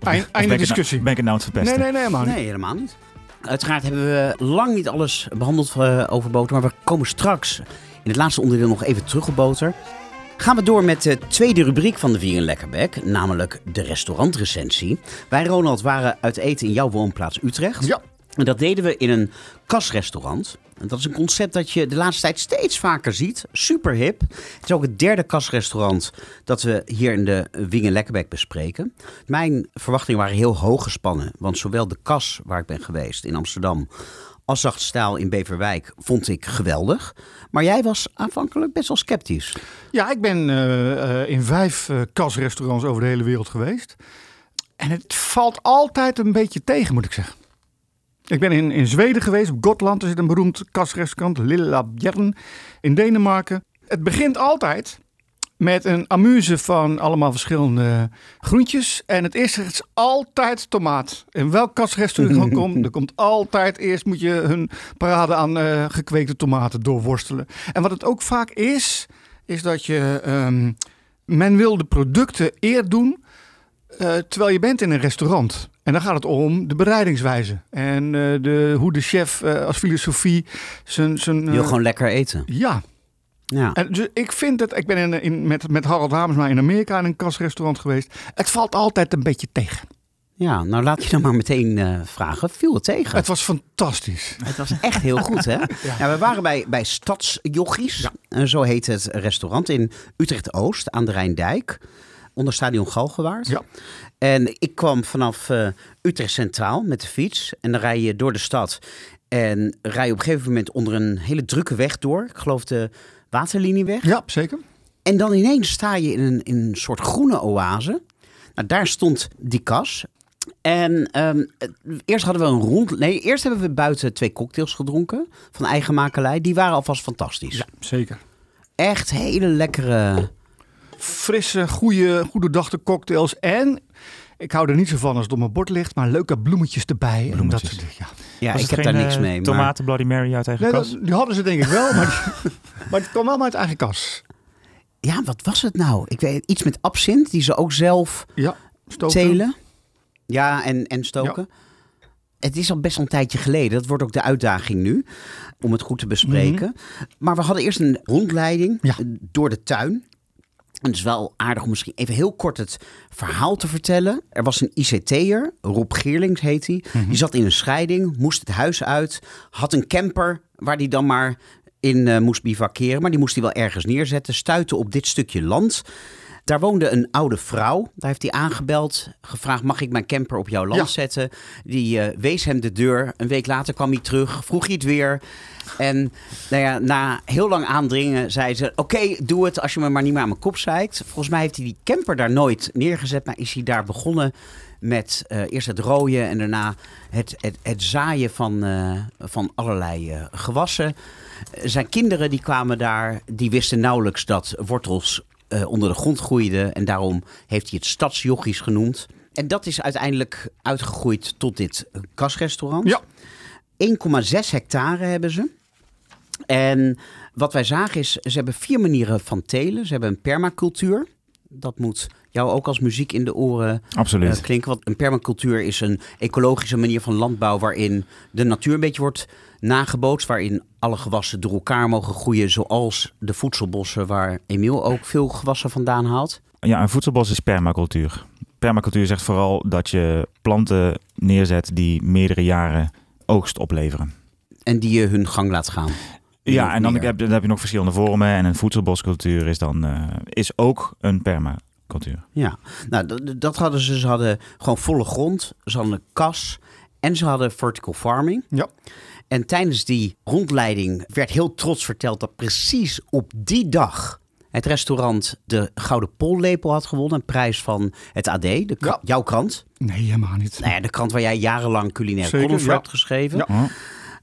Eind- ben einde nou- discussie. ben ik het nou aan het verpesten? Nee, nee, nee, helemaal niet. Nee, helemaal niet. Uiteraard hebben we lang niet alles behandeld eh, over boter, maar we komen straks in het laatste onderdeel nog even terug op boter. Gaan we door met de tweede rubriek van de Vier in Lekkerbek, namelijk de restaurantrecensie. Wij, Ronald, waren uit eten in jouw woonplaats Utrecht. Ja. En dat deden we in een kasrestaurant. En dat is een concept dat je de laatste tijd steeds vaker ziet. Super hip. Het is ook het derde kasrestaurant dat we hier in de Wingen Lekkerbek bespreken. Mijn verwachtingen waren heel hoog gespannen. Want zowel de kas waar ik ben geweest in Amsterdam als Zachtstaal in Beverwijk vond ik geweldig. Maar jij was aanvankelijk best wel sceptisch. Ja, ik ben eh, eh, in vijf eh, kasrestaurants over de hele wereld geweest. En het valt altijd een beetje tegen, moet ik zeggen. Ik ben in, in Zweden geweest, op Gotland. Er zit een beroemd kasrestaurant, Lilla Björn, in Denemarken. Het begint altijd met een amuse van allemaal verschillende groentjes. En het eerste is altijd tomaat. In welk kasrestaurant je komt, er komt altijd eerst moet je hun parade aan eh, gekweekte tomaten doorworstelen. En wat het ook vaak is, is dat je, ehm, men wil de producten eer doen eh, terwijl je bent in een restaurant. En dan gaat het om de bereidingswijze. En eh, de, hoe de chef als filosofie zijn... zijn Je wil gewoon lekker eten. Ja. Ja. En dus ik vind dat, ik ben in, in, met, met Harald Hamersma in Amerika in een kasrestaurant geweest. Het valt altijd een beetje tegen. ja, nou laat je dan maar meteen eh, vragen. Viel het tegen? Het was fantastisch. Het was echt heel goed, hè? (laughs) Ja. we waren bij, bij Stadsjochies. En zo heet het restaurant in Utrecht-Oost aan de Rijndijk. Onder stadion Galgenwaard. Ja. En ik kwam vanaf eh, Utrecht Centraal met de fiets. En dan rij je door de stad. En rij je op een gegeven moment onder een hele drukke weg door. Ik geloof de Waterlinieweg. Ja, zeker. En dan ineens sta je in een, in een soort groene oase. Nou, daar stond die kas. En ehm, eerst hadden we een rond. Nee, eerst hebben we buiten twee cocktails gedronken. Van eigen makelij. Die waren alvast fantastisch. Ja, zeker. Echt hele lekkere. Frisse, goede, goede dachte cocktails. En ik hou er niet zo van als het op mijn bord ligt, maar leuke bloemetjes erbij. En Bloemetjes. dat soort dingen. Ja. Ja, Was ik het heb geen, daar niks eh, mee. Maar... Tomaten Bloody Mary uit eigen Nee, kas? dat, die hadden ze denk ik wel, maar, die- (laughs) maar het kwam wel uit eigen kas. Ja, wat was het nou? Ik weet iets met absint, die ze ook zelf Ja, stoken. telen. Ja, en, en stoken. Het is al best wel een tijdje geleden. Dat wordt ook de uitdaging nu. Om het goed te bespreken. Maar we hadden eerst een rondleiding Ja. door de tuin. En het is wel aardig om misschien even heel kort het verhaal te vertellen. Er was een ICT'er, Rob Geerlings heet hij. Die zat in een scheiding, moest het huis uit. Had een camper waar hij dan maar in eh, moest bivakeren. Maar die moest hij wel ergens neerzetten. Stuitte op dit stukje land. Daar woonde een oude vrouw. Daar heeft hij aangebeld, gevraagd: mag ik mijn camper op jouw land Ja. zetten? Die eh, wees hem de deur. Een week later kwam hij terug, vroeg hij het weer. En nou ja, na heel lang aandringen zei ze: Oké, doe het als je me maar niet meer aan mijn kop zeikt. Volgens mij heeft hij die camper daar nooit neergezet, maar is hij daar begonnen met eh, eerst het rooien en daarna het, het, het zaaien van, eh, van allerlei gewassen. Zijn kinderen die kwamen daar, die wisten nauwelijks dat wortels eh, onder de grond groeiden. En daarom heeft hij het stadsjochies genoemd. En dat is uiteindelijk uitgegroeid tot dit kasrestaurant. Ja. 1,6 hectare hebben ze. En wat wij zagen is, ze hebben vier manieren van telen. Ze hebben een permacultuur. Dat moet jou ook als muziek in de oren Absoluut. eh, klinken. Want een permacultuur is een ecologische manier van landbouw waarin de natuur een beetje wordt nagebootst. Waarin alle gewassen door elkaar mogen groeien. Zoals de voedselbossen waar Emiel ook veel gewassen vandaan haalt. Ja, een voedselbos is permacultuur. Permacultuur zegt vooral dat je planten neerzet die meerdere jaren oogst opleveren. En die je hun gang laat gaan. Ja, en dan heb, dan heb je nog verschillende vormen. En een voedselboscultuur is dan eh, is ook een permacultuur. Ja, nou dat hadden ze. Ze hadden gewoon volle grond. Ze hadden een kas. En ze hadden vertical farming. Ja. En tijdens die rondleiding werd heel trots verteld dat precies op die dag het restaurant de Gouden Pollepel had gewonnen. Een prijs van het AD, de Ja. jouw krant. Nee, helemaal niet. Nou ja, de krant waar jij jarenlang culinair Zeker, columns voor ja. hebt geschreven. Ja.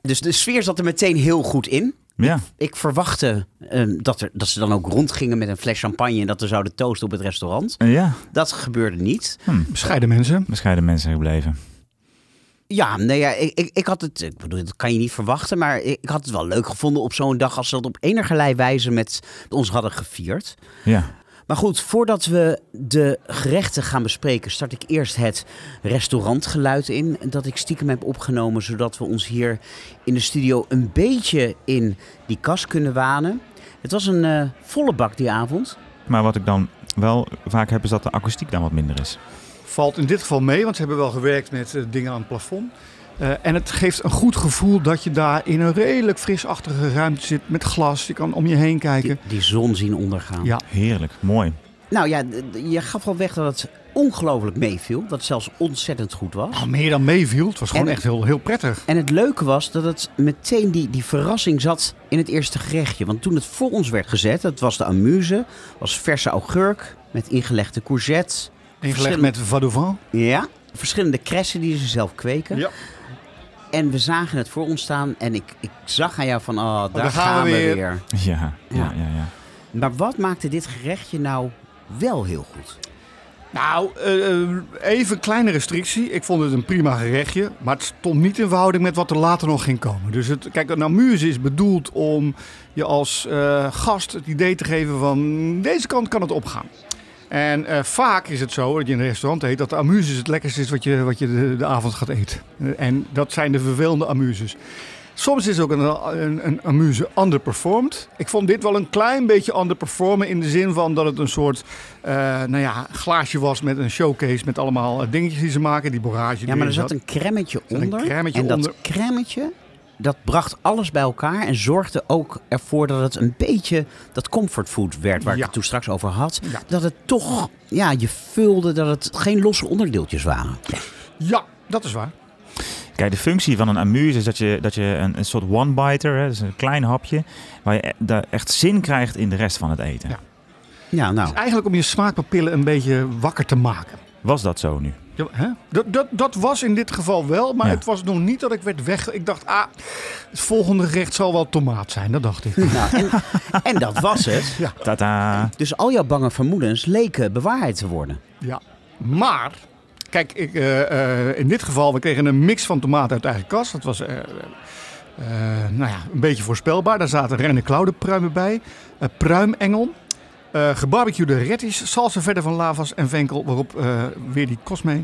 Dus de sfeer zat er meteen heel goed in. Ja, Ik verwachtte ehm, dat, er, dat ze dan ook rondgingen met een fles champagne en dat we zouden toosten op het restaurant. Ja. Dat gebeurde niet. Hm. Bescheiden mensen. bescheiden mensen gebleven. Ja, nee, ja ik, ik, ik had het, ik bedoel, dat kan je niet verwachten, maar ik, ik had het wel leuk gevonden op zo'n dag als ze dat op enigerlei wijze met ons hadden gevierd. Ja. Maar goed, voordat we de gerechten gaan bespreken, start ik eerst het restaurantgeluid in. Dat ik stiekem heb opgenomen, zodat we ons hier in de studio een beetje in die kas kunnen wanen. Het was een eh, volle bak die avond. Maar wat ik dan wel vaak heb, is dat de akoestiek dan wat minder is. Valt in dit geval mee, want ze hebben wel gewerkt met eh, dingen aan het plafond. Eh, en het geeft een goed gevoel dat je daar in een redelijk frisachtige ruimte zit met glas. Je kan om je heen kijken. Die, die zon zien ondergaan. Ja. Heerlijk, mooi. Nou ja, je gaf al weg dat het ongelooflijk meeviel. Dat het zelfs ontzettend goed was. Nou, meer dan meeviel. Het was gewoon En- echt heel, heel prettig. En het leuke was dat het meteen die, die verrassing zat in het eerste gerechtje. Want toen het voor ons werd gezet, dat was de amuse, was verse augurk met ingelegde courgette. Ingelegd verschillende- met vadovin. Ja, verschillende kressen die ze zelf kweken. Ja. En we zagen het voor ons staan en ik, ik zag aan jou van, oh, daar, daar gaan, we weer. Ja, ja, Ja. ja. ja, Maar wat maakte dit gerechtje nou wel heel goed? Nou, eh, eh, even een kleine restrictie. Ik vond het een prima gerechtje. Maar het stond niet in verhouding met wat er later nog ging komen. Dus het, kijk, een amuse is bedoeld om je als eh, gast het idee te geven van deze kant kan het opgaan. En eh, vaak is het zo dat je in een restaurant eet dat de amuses het lekkerste is wat je, wat je de, de avond gaat eten. Eh, En dat zijn de vervelende amuses. Soms is ook een, een, een amuse underperformed. Ik vond dit wel een klein beetje underperformen in de zin van dat het een soort uh, nou ja, glaasje was met een showcase met allemaal eh, dingetjes die ze maken. Die borrage. Ja, maar er zat een cremmetje onder. Een cremmetje en dat cremmetje, dat bracht alles bij elkaar en zorgde ook ervoor dat het een beetje dat comfortfood werd waar ik het toen straks over had. Dat het toch, ja, je vulde dat het geen losse onderdeeltjes waren. Ja, dat is waar. Kijk, de functie van een amuse is dat je, dat je een, een soort one-biter, dus een klein hapje, waar je e- echt zin krijgt in de rest van het eten. Ja, ja nou. eigenlijk om je smaakpapillen een beetje wakker te maken. Was dat zo nu? Ja, hè? Dat, dat, dat was in dit geval wel, maar het was nog niet dat ik werd weg. Ik dacht, ah, het volgende gerecht zal wel tomaat zijn. Dat dacht ik. (laughs) Nou, en, en, dat was het. (laughs) Ja. Tada. Dus al jouw bange vermoedens leken bewaarheid te worden. Ja, maar Kijk, ik, uh, uh, in dit geval, we kregen een mix van tomaten uit eigen kast. Dat was uh, nou ja, een beetje voorspelbaar. Daar zaten renne klauwenpruimen bij. pruimengel. Gebarbecuede retties. Salsa verder van lavas en venkel. Waarop weer die kosmee,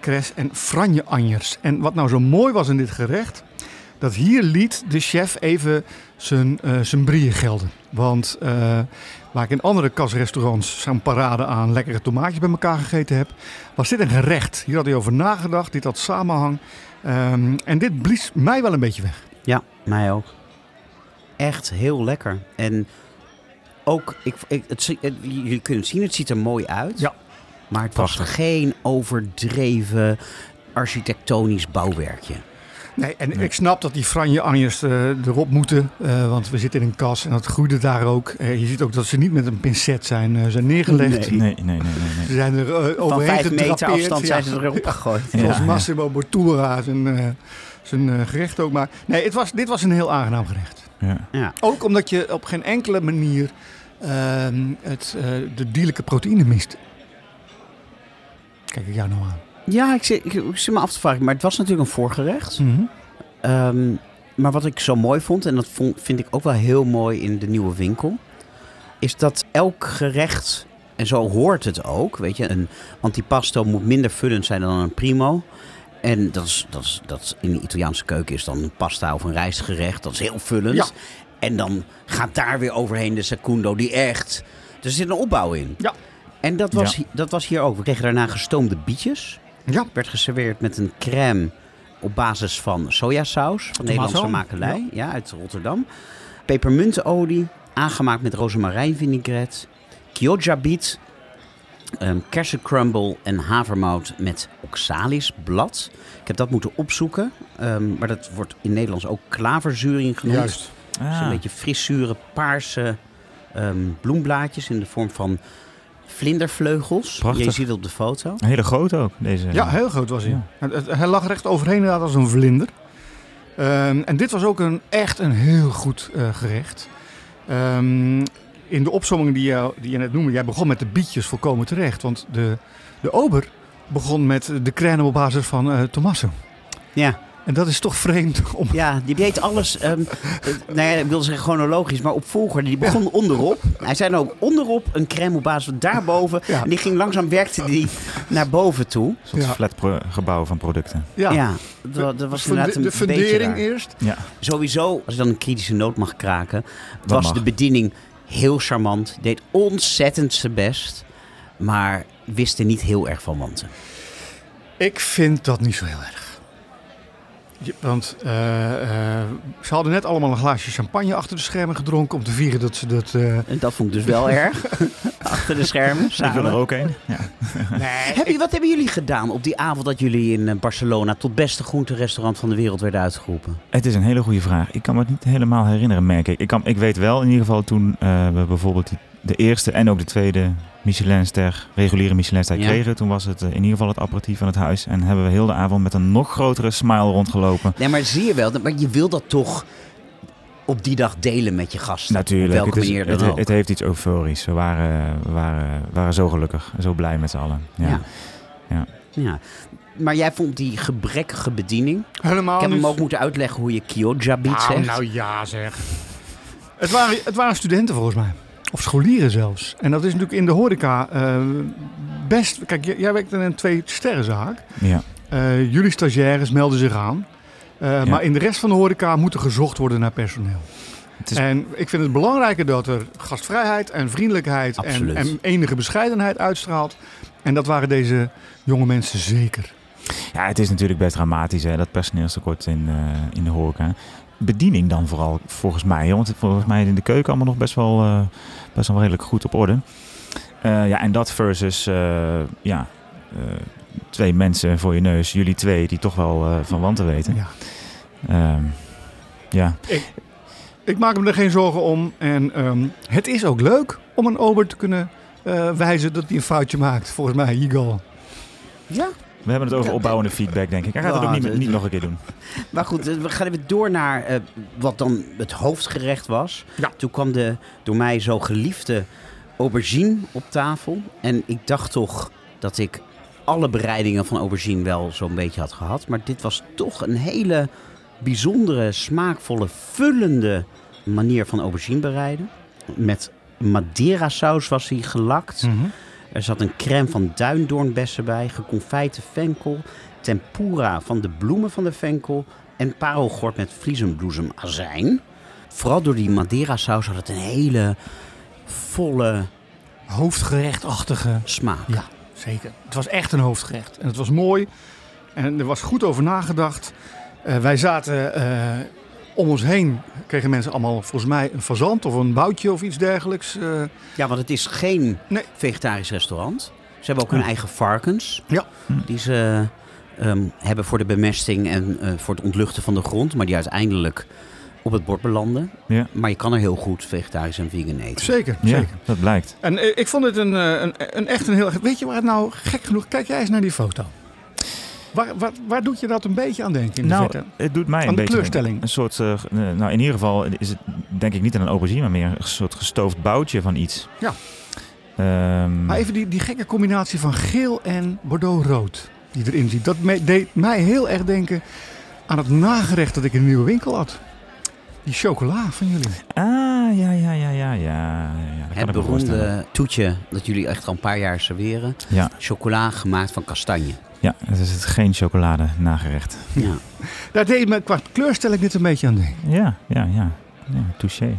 kres en franje anjers. En wat nou zo mooi was in dit gerecht dat hier liet de chef even zijn, uh, zijn brieën gelden. Want uh, waar ik in andere kasrestaurants zo'n parade aan lekkere tomaatjes bij elkaar gegeten heb, was dit een gerecht. Hier had hij over nagedacht, dit had samenhang. Um, en dit blies mij wel een beetje weg. Ja, mij ook. Echt heel lekker. En ook, ik, ik, het, kunnen het zien, het ziet er mooi uit. Ja. Maar het was geen overdreven architectonisch bouwwerkje. Nee, en ik snap dat die franje anjers uh, erop moeten, uh, want we zitten in een kas en dat groeide daar ook. Uh, je ziet ook dat ze niet met een pincet zijn, zijn neergelegd. Nee, nee, nee. nee, nee. Ze zijn er overheen Van vijf meter afstand zijn ze erop gegooid. Ja. Zoals Massimo Bottura zijn, zijn gerecht ook. Maar nee, het was, dit was een heel aangenaam gerecht. Ja. Ja. Ook omdat je op geen enkele manier ehm, het, de dierlijke proteïne mist. Kijk ik jou nou aan. Ja, ik zit, ik, ik zit me af te vragen. Maar het was natuurlijk een voorgerecht. Mm -hmm. um, maar wat ik zo mooi vond, en dat vond, vind ik ook wel heel mooi in de nieuwe winkel, is dat elk gerecht, en zo hoort het ook, weet je, een antipasto moet minder vullend zijn dan een primo. En dat is, dat is, dat in de Italiaanse keuken is dan een pasta of een rijstgerecht, dat is heel vullend. Ja. En dan gaat daar weer overheen de secundo, die echt. Dus er zit een opbouw in. Ja. En dat was, ja. dat was hier ook. We kregen daarna gestoomde bietjes. Ja. Werd geserveerd met een crème op basis van sojasaus van Nederlandse makelij. Ja. ja. uit Rotterdam. Pepermuntolie, aangemaakt met rozemarijnvinaigrette. Chioggia-biet, um, kersencrumble en havermout met oxalisblad. Ik heb dat moeten opzoeken, um, maar dat wordt in Nederlands ook klaverzuring genoemd. Juist. Ah. Dus een beetje frissure, paarse um, bloemblaadjes in de vorm van vlindervleugels. Prachtig. Je ziet het op de foto. Een hele grote ook, deze. Ja, heel groot was hij. Ja. Hij lag recht overheen inderdaad als een vlinder. Um, en dit was ook een, echt een heel goed uh, gerecht. In de opzomming die je, die je net noemde, jij begon met de bietjes volkomen terecht. Want de, de ober begon met de crème op basis van uh, Tommaso. Ja. En dat is toch vreemd. Om... Ja, die deed alles, um, nou ja, ik wil zeggen chronologisch, maar op volgorde. Die begon ja. onderop. Hij zei ook onderop een crème op basis van daarboven. Ja. En die ging langzaam, werkte die naar boven toe. Een soort ja. flat gebouw van producten. Ja, ja dat, dat was de, inderdaad een de fundering beetje eerst. Ja. Sowieso, als ik dan een kritische noot mag kraken, was mag. de bediening heel charmant. Deed ontzettend zijn best, maar wist er niet heel erg van wanten. Ik vind dat niet zo heel erg. Want uh, uh, ze hadden net allemaal een glaasje champagne achter de schermen gedronken om te vieren dat ze dat... Uh... En dat vond ik dus wel (laughs) erg. Achter de schermen. Samen. Ik wil er ook een. Ja. Nee, Heb je, wat hebben jullie gedaan op die avond dat jullie in Barcelona tot beste groenterestaurant van de wereld werden uitgeroepen? Het is een hele goede vraag. Ik kan me het niet helemaal herinneren, merk ik. Ik, kan, ik weet wel in ieder geval toen we bijvoorbeeld de eerste en ook de tweede Michelinster, reguliere Michelinster ja. kregen. Toen was het uh, in ieder geval het aperitief van het huis. En hebben we heel de avond met een nog grotere smile rondgelopen. Nee, maar zie je wel, maar je wil dat toch op die dag delen met je gasten. Natuurlijk. Op welke het, is, manier het, dan ook. het, heeft iets euforisch. We waren, we waren, we waren zo gelukkig, zo blij met z'n allen. Ja. Ja. ja. ja. Maar jij vond die gebrekkige bediening. Helemaal Ik heb niet. hem ook moeten uitleggen hoe je Chioggia biedt nou, zegt. nou ja zeg. Het waren, het waren studenten volgens mij. Of scholieren zelfs. En dat is natuurlijk in de horeca uh, best... Kijk, jij werkt in een twee sterrenzaak. Ja. Uh, jullie stagiaires melden zich aan. Eh, Maar in de rest van de horeca moet er gezocht worden naar personeel. Is, En ik vind het belangrijker dat er gastvrijheid en vriendelijkheid en, en enige bescheidenheid uitstraalt. En dat waren deze jonge mensen zeker. ja, het is natuurlijk best dramatisch, hè, dat personeelstekort in, eh, in de horeca. Bediening dan vooral, volgens mij. Want volgens mij is in de keuken allemaal nog best wel, eh, best wel redelijk goed op orde. Ja, en dat versus ja, twee mensen voor je neus. Jullie twee die toch wel eh, van wanten weten. Ja. Ehm, ja. Ik maak me er geen zorgen om. En ehm, het is ook leuk om een ober te kunnen eh, wijzen dat hij een foutje maakt. Volgens mij, Yigal. Ja, We hebben het over opbouwende feedback, denk ik. Hij gaat het ook niet, het- niet nog een keer doen. (laughs) maar goed, eh, we gaan even door naar eh, wat dan het hoofdgerecht was. Ja. Toen kwam de door mij zo geliefde aubergine op tafel. En ik dacht toch dat ik alle bereidingen van aubergine wel zo'n beetje had gehad. Maar dit was toch een hele bijzondere, smaakvolle, vullende manier van aubergine bereiden. Met Madeira saus was hij gelakt. Mhm. Er zat een crème van duindoornbessen bij, geconfijte venkel, tempura van de bloemen van de venkel en parelgort met vliezenbloesemazijn. Vooral door die Madeira saus had het een hele volle Hoofdgerechtachtige. smaak. Ja, zeker. Het was echt een hoofdgerecht. En het was mooi. En er was goed over nagedacht. Eh, wij zaten eh, om ons heen. Kregen mensen allemaal volgens mij een fazant of een boutje of iets dergelijks. eh, Ja, want het is geen Nee. vegetarisch restaurant. Ze hebben ook hun eigen varkens. Ja. Die ze ehm, hebben voor de bemesting en voor het ontluchten van de grond. Maar die uiteindelijk op het bord belanden. Ja. Maar je kan er heel goed vegetarisch en vegan eten. zeker, Ja, zeker. dat blijkt. En eh, ik vond het een, eh, een, een echt een heel... Weet je waar het nou gek genoeg... Kijk jij eens naar die foto. Waar, waar, waar doet je dat een beetje aan denken in de Nou, verte? het doet mij Aan een de beetje kleurstelling. een soort, eh, nou in ieder geval is het denk ik niet een aubergine, maar meer een soort gestoofd boutje van iets. Ja. Ehm, Maar even die, die gekke combinatie van geel en bordeaux-rood die erin zit. Dat me- deed mij heel erg denken aan het nagerecht dat ik in de nieuwe winkel had. Die chocola van jullie. Ah, ja, ja, ja, ja, ja. Het ik beroemde toetje dat jullie echt al een paar jaar serveren. Ja, Chocola gemaakt van kastanje. ja, het is het geen chocolade nagerecht. Ja. (laughs) Daar deed me qua kleurstelling dit een beetje aan denken. Ja, ja, ja. ja touché. (laughs)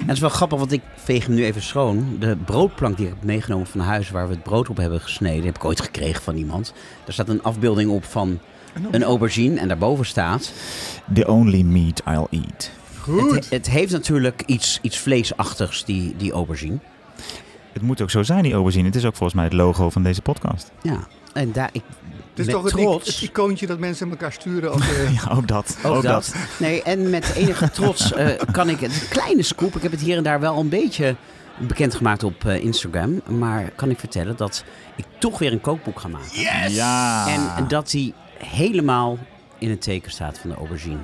En het is wel grappig, want ik veeg hem nu even schoon. De broodplank die ik heb meegenomen van huis, waar we het brood op hebben gesneden, heb ik ooit gekregen van iemand. Daar staat een afbeelding op van een aubergine en daarboven staat... The only meat I'll eat. Het, het heeft natuurlijk iets, iets vleesachtigs, die, die aubergine. Het moet ook zo zijn, die aubergine. Het is ook volgens mij het logo van deze podcast. Ja, en daar... Ik, Het is met toch het, trots... het icoontje dat mensen elkaar sturen. Als, (laughs) eh, Ja, ook dat. Ook, dat. Nee, en met enige trots eh, kan ik, het kleine scoop, ik heb het hier en daar wel een beetje bekendgemaakt op eh, Instagram, maar kan ik vertellen dat ik toch weer een kookboek ga maken. Ja. En dat die helemaal in het teken staat van de aubergine.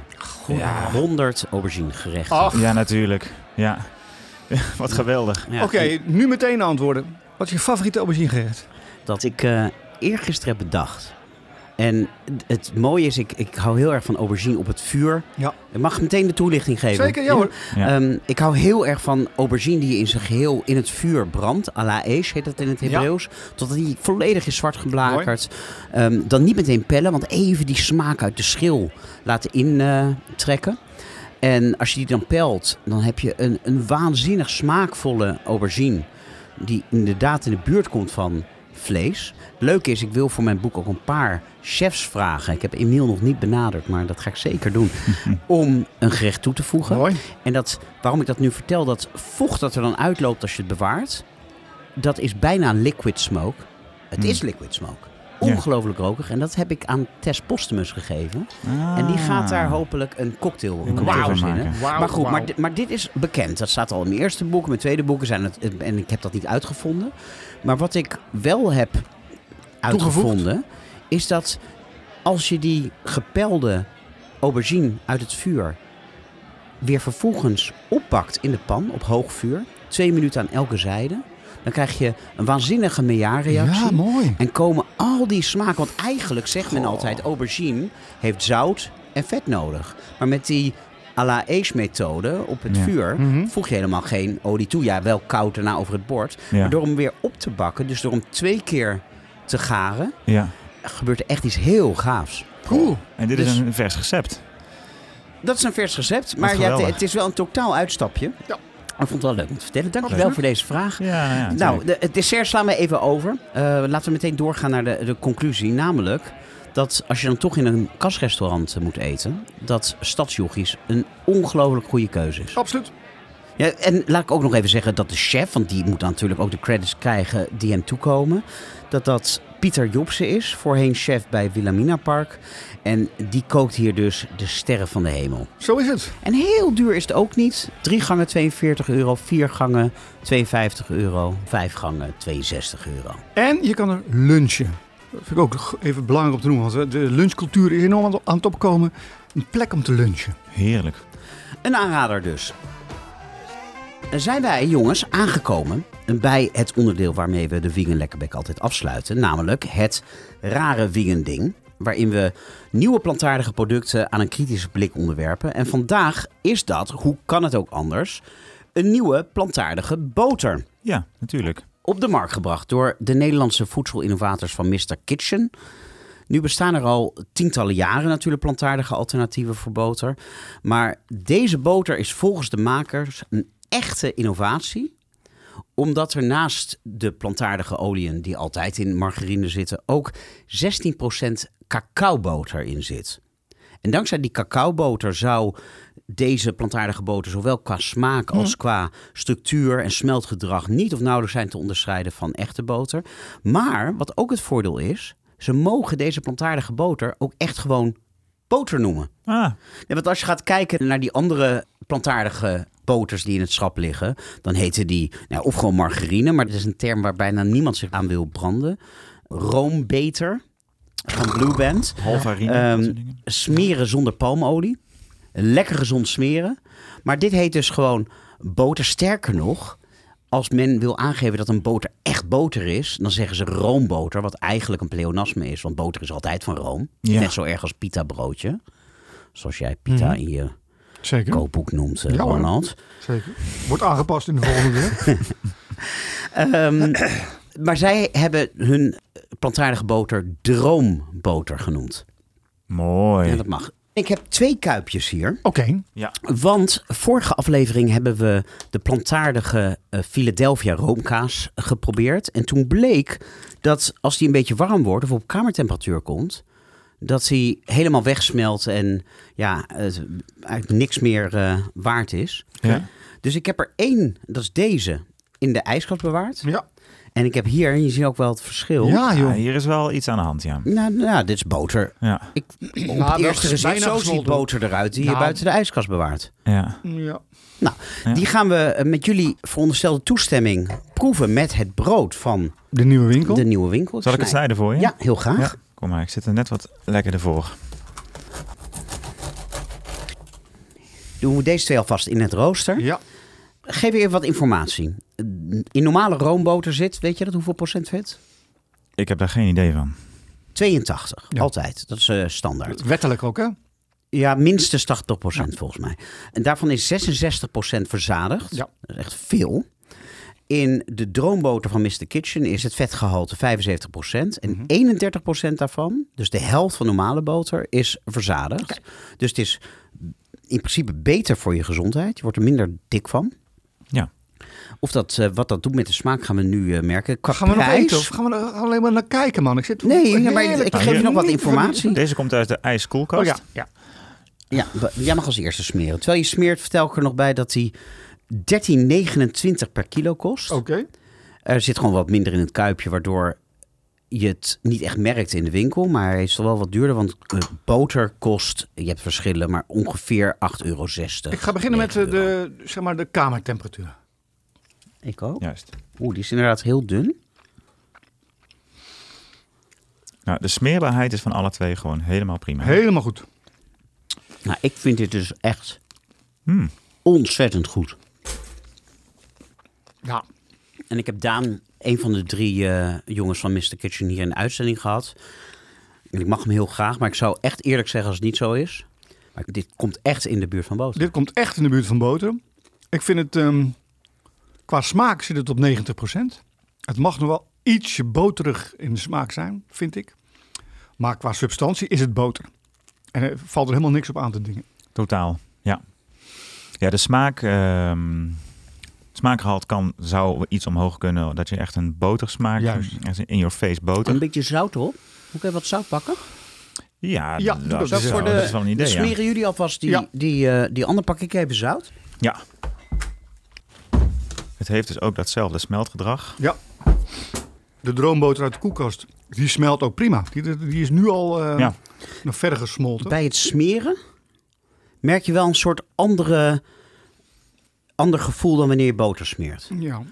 Ja. 100 aubergine gerechten. Ach, Ja, natuurlijk. Ja. (laughs) Wat geweldig. Ja, Oké, nu meteen antwoorden. Wat is je favoriete aubergine gerecht? Dat ik eh eergisteren heb bedacht. En het mooie is, ik, ik hou heel erg van aubergine op het vuur. Ja. Ik mag meteen de toelichting geven. Zeker, ja hoor. Ja. Ehm, ik hou heel erg van aubergine die in zijn geheel in het vuur brandt. à la esh heet dat in het Hebreeuws. Totdat die volledig is zwart geblakerd. Ehm, dan niet meteen pellen, want even die smaak uit de schil laten intrekken. en als je die dan pelt, dan heb je een, een waanzinnig smaakvolle aubergine. Die inderdaad in de buurt komt van vlees. Leuk is, ik wil voor mijn boek ook een paar chefs vragen. Ik heb Emiel nog niet benaderd, maar dat ga ik zeker doen. (laughs) om een gerecht toe te voegen. Mooi. En dat, waarom ik dat nu vertel, dat vocht dat er dan uitloopt als je het bewaart, dat is bijna liquid smoke. Het Hmm. is liquid smoke. Ongelooflijk rokig. En dat heb ik aan Tess Postumus gegeven. En die gaat daar hopelijk een cocktail, Een cocktail cocktail van maken. Maar goed, maar, maar dit is bekend. Dat staat al in mijn eerste boek. Mijn tweede boeken zijn het. En ik heb dat niet uitgevonden. Maar wat ik wel heb uitgevonden. Is dat als je die gepelde aubergine uit het vuur. weer vervolgens oppakt in de pan op hoog vuur. Twee minuten aan elke zijde. Dan krijg je een waanzinnige Maillard-reactie. Ja, mooi. En komen al die smaken, want eigenlijk zegt men altijd aubergine heeft zout en vet nodig. Maar met die à la Ace methode op het Ja. vuur Mhm. voeg je helemaal geen olie toe. Ja, wel koud daarna over het bord. Ja. Maar door hem weer op te bakken, dus door hem twee keer te garen, Ja. gebeurt er echt iets heel gaafs. Cool. En dit Dus- is een vers recept. Dat is een vers recept, maar ja, het, het is wel een totaal uitstapje. Ja. Ik vond het wel leuk om te vertellen. Dankjewel Absoluut. voor deze vraag. Ja, ja, Nou, de, het dessert slaan we even over. Eh, laten we meteen doorgaan naar de, de conclusie. Namelijk dat als je dan toch in een kasrestaurant eh, moet eten, dat stadsjochies een ongelooflijk goede keuze is. Absoluut. Ja, en laat ik ook nog even zeggen dat de chef, want die moet natuurlijk ook de credits krijgen die hem toekomen, dat dat Pieter Jobsen is, voorheen chef bij Wilhelmina Park. En die kookt hier dus de sterren van de hemel. Zo is het. En heel duur is het ook niet. Drie gangen 42 euro, vier gangen 52 euro, vijf gangen 62 euro. En je kan er lunchen. Dat vind ik ook even belangrijk om te noemen. Want de lunchcultuur is enorm aan het opkomen. Een plek om te lunchen. Heerlijk. Een aanrader dus. Zijn wij, jongens, aangekomen bij het onderdeel waarmee we de Vegan Lekkerbek altijd afsluiten. Namelijk het rare vegan ding. Waarin we nieuwe plantaardige producten aan een kritische blik onderwerpen. En vandaag is dat, hoe kan het ook anders, een nieuwe plantaardige boter. Ja, natuurlijk. op de markt gebracht door de Nederlandse voedselinnovators van Mr. Kitchen. Nu bestaan er al tientallen jaren natuurlijk plantaardige alternatieven voor boter. Maar deze boter is volgens de makers een echte innovatie. Omdat er naast de plantaardige oliën die altijd in margarine zitten... ook 16% cacaoboter in zit. En dankzij die cacaoboter zou deze plantaardige boter zowel qua smaak als qua structuur en smeltgedrag niet of nauwelijks zijn te onderscheiden van echte boter. Maar wat ook het voordeel is, ze mogen deze plantaardige boter ook echt gewoon boter noemen. Ah, Ja, want als je gaat kijken naar die andere plantaardige boters die in het schap liggen, dan heten die nou, of gewoon margarine, maar dat is een term waar bijna niemand zich aan wil branden. Roombeter van Blue Band. halvarine. Ehm, dat soort dingen. smeren zonder palmolie. Lekker gezond smeren. Maar dit heet dus gewoon boter. Sterker nog, als men wil aangeven dat een boter echt boter is, dan zeggen ze roomboter, wat eigenlijk een pleonasme is. Want boter is altijd van room. Ja. Net zo erg als pita broodje. Zoals jij pita Mhm. in je Zeker. kookboek noemt, eh, Ja. Ronald. Zeker. Wordt aangepast in de volgende week. (laughs) (laughs) Ehm, maar zij hebben hun plantaardige boter droomboter genoemd. Mooi. Ja, dat mag. Ik heb twee kuipjes hier. Oké. Want vorige aflevering hebben we de plantaardige eh, Philadelphia roomkaas geprobeerd. En toen bleek dat als die een beetje warm wordt of op kamertemperatuur komt, dat hij helemaal wegsmelt en ja, het eigenlijk niks meer eh, waard is. Ja. Dus ik heb er één, dat is deze, in de ijskast bewaard. Ja. En ik heb hier, en je ziet ook wel het verschil. Ja, Ja, joh. hier is wel iets aan de hand, ja. Nou, nou, dit is boter. Ja, Ik, op Nou, het eerste gezicht, zo ziet boter eruit die je Nou. buiten de ijskast bewaart. ja. ja. Nou, Ja. die gaan we eh, met jullie veronderstelde toestemming proeven met het brood van De nieuwe winkel. de nieuwe winkel. Zal ik het snijden voor je? Ja, heel graag. Ja. Kom maar, ik zit er net wat lekkerder voor. Doen we deze twee alvast in het rooster. Ja. Geef even wat informatie. In normale roomboter zit, weet je dat, hoeveel procent vet? Ik heb daar geen idee van. 82, Ja. altijd. Dat is eh, standaard. Wettelijk ook, hè? Ja, minstens 80 procent volgens mij. En daarvan is 66 procent verzadigd. Ja. Dat is echt veel. In de droomboter van Mr. Kitchen is het vetgehalte 75 procent. En Mhm. 31 procent daarvan, dus de helft van normale boter, is verzadigd. Dus het is in principe beter voor je gezondheid. Je wordt er minder dik van. Ja. Of dat, eh, wat dat doet met de smaak gaan we nu eh, merken. Qua Gaan we nog eten of gaan we er alleen maar naar kijken, man? Ik zit Nee, ja, maar ik geef je nog wat informatie. Deze komt uit de ijskoelkast. Oh ja, ja. Ja, jij mag als eerste smeren. Terwijl je smeert, vertel ik er nog bij dat die 13,29 per kilo kost. Oké. Er zit gewoon wat minder in het kuipje, waardoor je het niet echt merkt in de winkel. Maar hij is toch wel wat duurder, want boter kost, je hebt verschillen, maar ongeveer 8,60 euro. Ik ga beginnen met 9 euro. de, zeg maar, de kamertemperatuur. Ik ook. Juist. Oeh, die is inderdaad heel dun. Nou, de smeerbaarheid is van alle twee gewoon helemaal prima. Helemaal goed. Nou, ik vind dit dus echt Hmm. ontzettend goed. Ja. En ik heb Daan, een van de drie eh, jongens van Mr. Kitchen, hier in de uitzending gehad. En ik mag hem heel graag, maar ik zou echt eerlijk zeggen als het niet zo is. Maar dit komt echt in de buurt van boter. Dit komt echt in de buurt van boter. Ik vind het, ehm, qua smaak zit het op 90%. Het mag nog wel ietsje boterig in de smaak zijn, vind ik. Maar qua substantie is het boter. En er valt er helemaal niks op aan te dingen. Totaal, ja. Ja, de smaak, ehm smaakgehalte kan, zou iets omhoog kunnen. Dat je echt een botersmaak, Juist. in your face Een boter. beetje zout erop. Moet ik even wat zout pakken? Ja, Ja, dat, is, wel, Voor de- dat is wel een idee, ja. smeren jullie alvast die, Ja. die, eh, die andere pak ik even zout. Ja. Het heeft dus ook datzelfde smeltgedrag. Ja. De droomboter uit de koelkast, die smelt ook prima. Die, die is nu al eh, Ja. nog verder gesmolten. Bij het smeren merk je wel een soort andere, ander gevoel dan wanneer je boter smeert. Ja.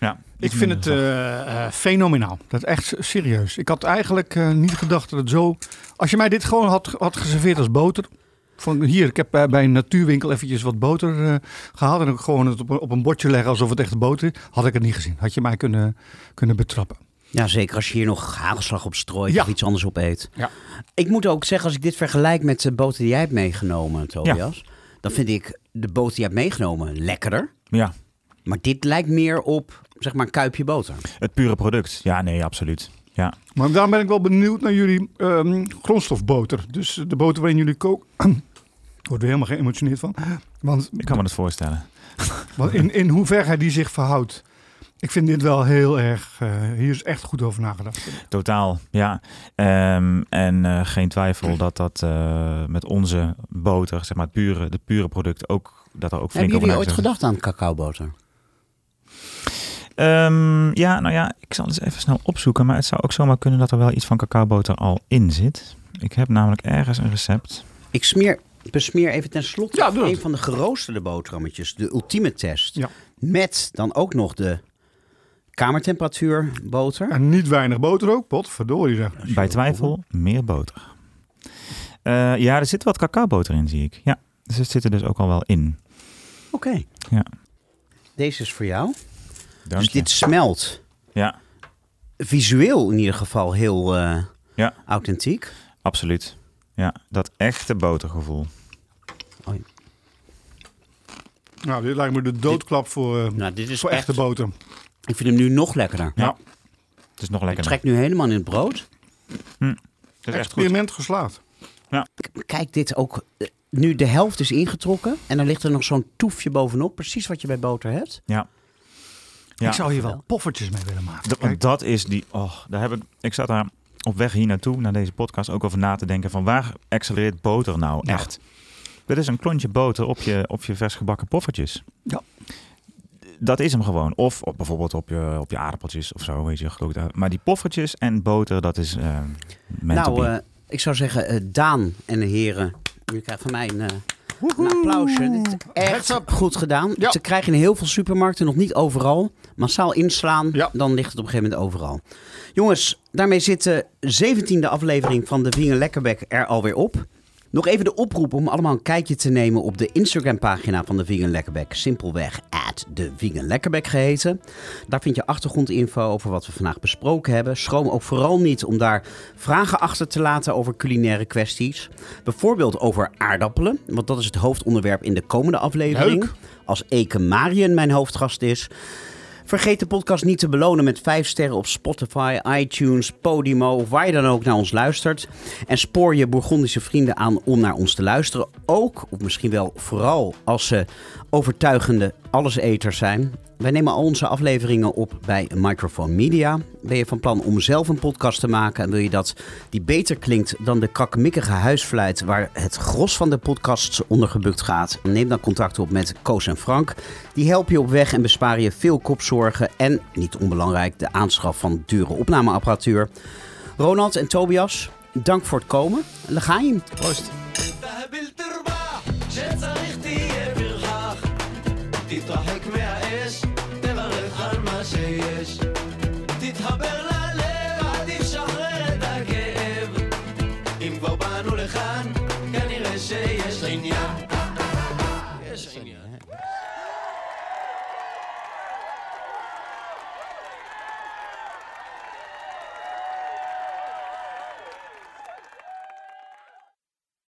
Ja, Ik iets vind het eh, eh, fenomenaal. Dat is echt serieus. Ik had eigenlijk eh, niet gedacht dat het zo... Als je mij dit gewoon had, had geserveerd als boter... Van hier, ik heb bij, een natuurwinkel eventjes wat boter eh, gehaald... en ook gewoon het op, een- op een bordje leggen alsof het echt boter is. Had ik het niet gezien. Had je mij kunnen, kunnen betrappen. Ja, zeker als je hier nog hagelslag op strooit Ja. of iets anders op eet. Ja. Ik moet ook zeggen, als ik dit vergelijk met de boter die jij hebt meegenomen, Tobias... dan vind ik de boter die jij hebt meegenomen lekkerder. Ja, Maar dit lijkt meer op, zeg maar, een kuipje boter. het pure product. Ja, nee, absoluut. Ja, Maar daarom ben ik wel benieuwd naar jullie ehm, grondstofboter. Dus de boter waarin jullie koken... Ik word er helemaal geëmotioneerd van. Want, ik kan me het voorstellen. (laughs) want in, in hoeverre die zich verhoudt. Ik vind dit wel heel erg... eh, hier is echt goed over nagedacht. Totaal, ja. Ehm, en eh, geen twijfel dat dat eh, met onze boter, zeg maar het pure, de pure product, ook dat er ook flink Hebben jullie ooit gedacht aan cacaoboter? Ehm, ja, nou ja, ik zal eens even snel opzoeken. Maar het zou ook zomaar kunnen dat er wel iets van cacaoboter al in zit. Ik heb namelijk ergens een recept. Ik smeer, besmeer even ten slotte Ja, een het. van de geroosterde boterhammetjes. De ultieme test. Ja. Met dan ook nog de kamertemperatuur boter. En niet weinig boter ook. Potverdorie zeg. Bij twijfel meer boter. Eh, ja, er zit wat cacaoboter in, zie ik. Ja, dus het zit er dus ook al wel in. Oké. Ja. Deze is voor jou. Dank dus je. dit smelt Ja, visueel in ieder geval heel eh, Ja. authentiek. absoluut. Ja, dat echte botergevoel. Nou, dit lijkt me de doodklap voor, eh, Nou, dit is voor echt, echte boter. Ik vind hem nu nog lekkerder. Ja. Het is nog Ik lekker. trek nu helemaal in het brood. Het is echt goed. Experiment geslaagd. Kijk, dit ook. eh, Nu de helft is ingetrokken en dan ligt er nog zo'n toefje bovenop. Precies wat je bij boter hebt. Ja. Ja. Ik zou hier wel poffertjes mee willen maken. Dat, want dat is die. Oh, daar heb ik, ik zat daar op weg hier naartoe, naar deze podcast, ook over na te denken: van waar accelereert boter nou Ja. echt? Dit is een klontje boter op je, op je vers gebakken poffertjes. Ja. Dat is hem gewoon. Of op, bijvoorbeeld op je, op je aardappeltjes of zo, weet je. gekookt. Maar die poffertjes en boter, dat is. to nou, eh, ik zou zeggen, eh, Daan en de heren. Jullie krijgen van mij een, een applausje. Dit is echt goed gedaan. Ja. Ze krijgen in heel veel supermarkten, nog niet overal. Massaal inslaan, Ja. dan ligt het op een gegeven moment overal. Jongens, daarmee zit de zeventiende aflevering van de Wiegen Lekkerbek er alweer op. Nog even de oproep om allemaal een kijkje te nemen op de Instagram-pagina van de Vegan Lekkerbek. Simpelweg at de Vegan Lekkerbek geheten. Daar vind je achtergrondinfo over wat we vandaag besproken hebben. Schroom ook vooral niet om daar vragen achter te laten over culinaire kwesties. Bijvoorbeeld over aardappelen, want dat is het hoofdonderwerp in de komende aflevering. Leuk. Als Eke Marien mijn hoofdgast is. Vergeet de podcast niet te belonen met 5 sterren op Spotify, iTunes, Podimo waar je dan ook naar ons luistert. En spoor je Bourgondische vrienden aan om naar ons te luisteren. Ook, of misschien wel vooral, als ze overtuigende alleseters zijn. Wij nemen al onze afleveringen op bij Microphone Media. Ben je van plan om zelf een podcast te maken en wil je dat die beter klinkt dan de krakkemikkige huisfluit waar het gros van de podcasts onder gebukt gaat? Neem dan contact op met Koos en Frank. Die helpen je op weg en besparen je veel kopzorgen en, niet onbelangrijk, de aanschaf van dure opnameapparatuur. Ronald en Tobias, dank voor het komen. Legaim. Proost.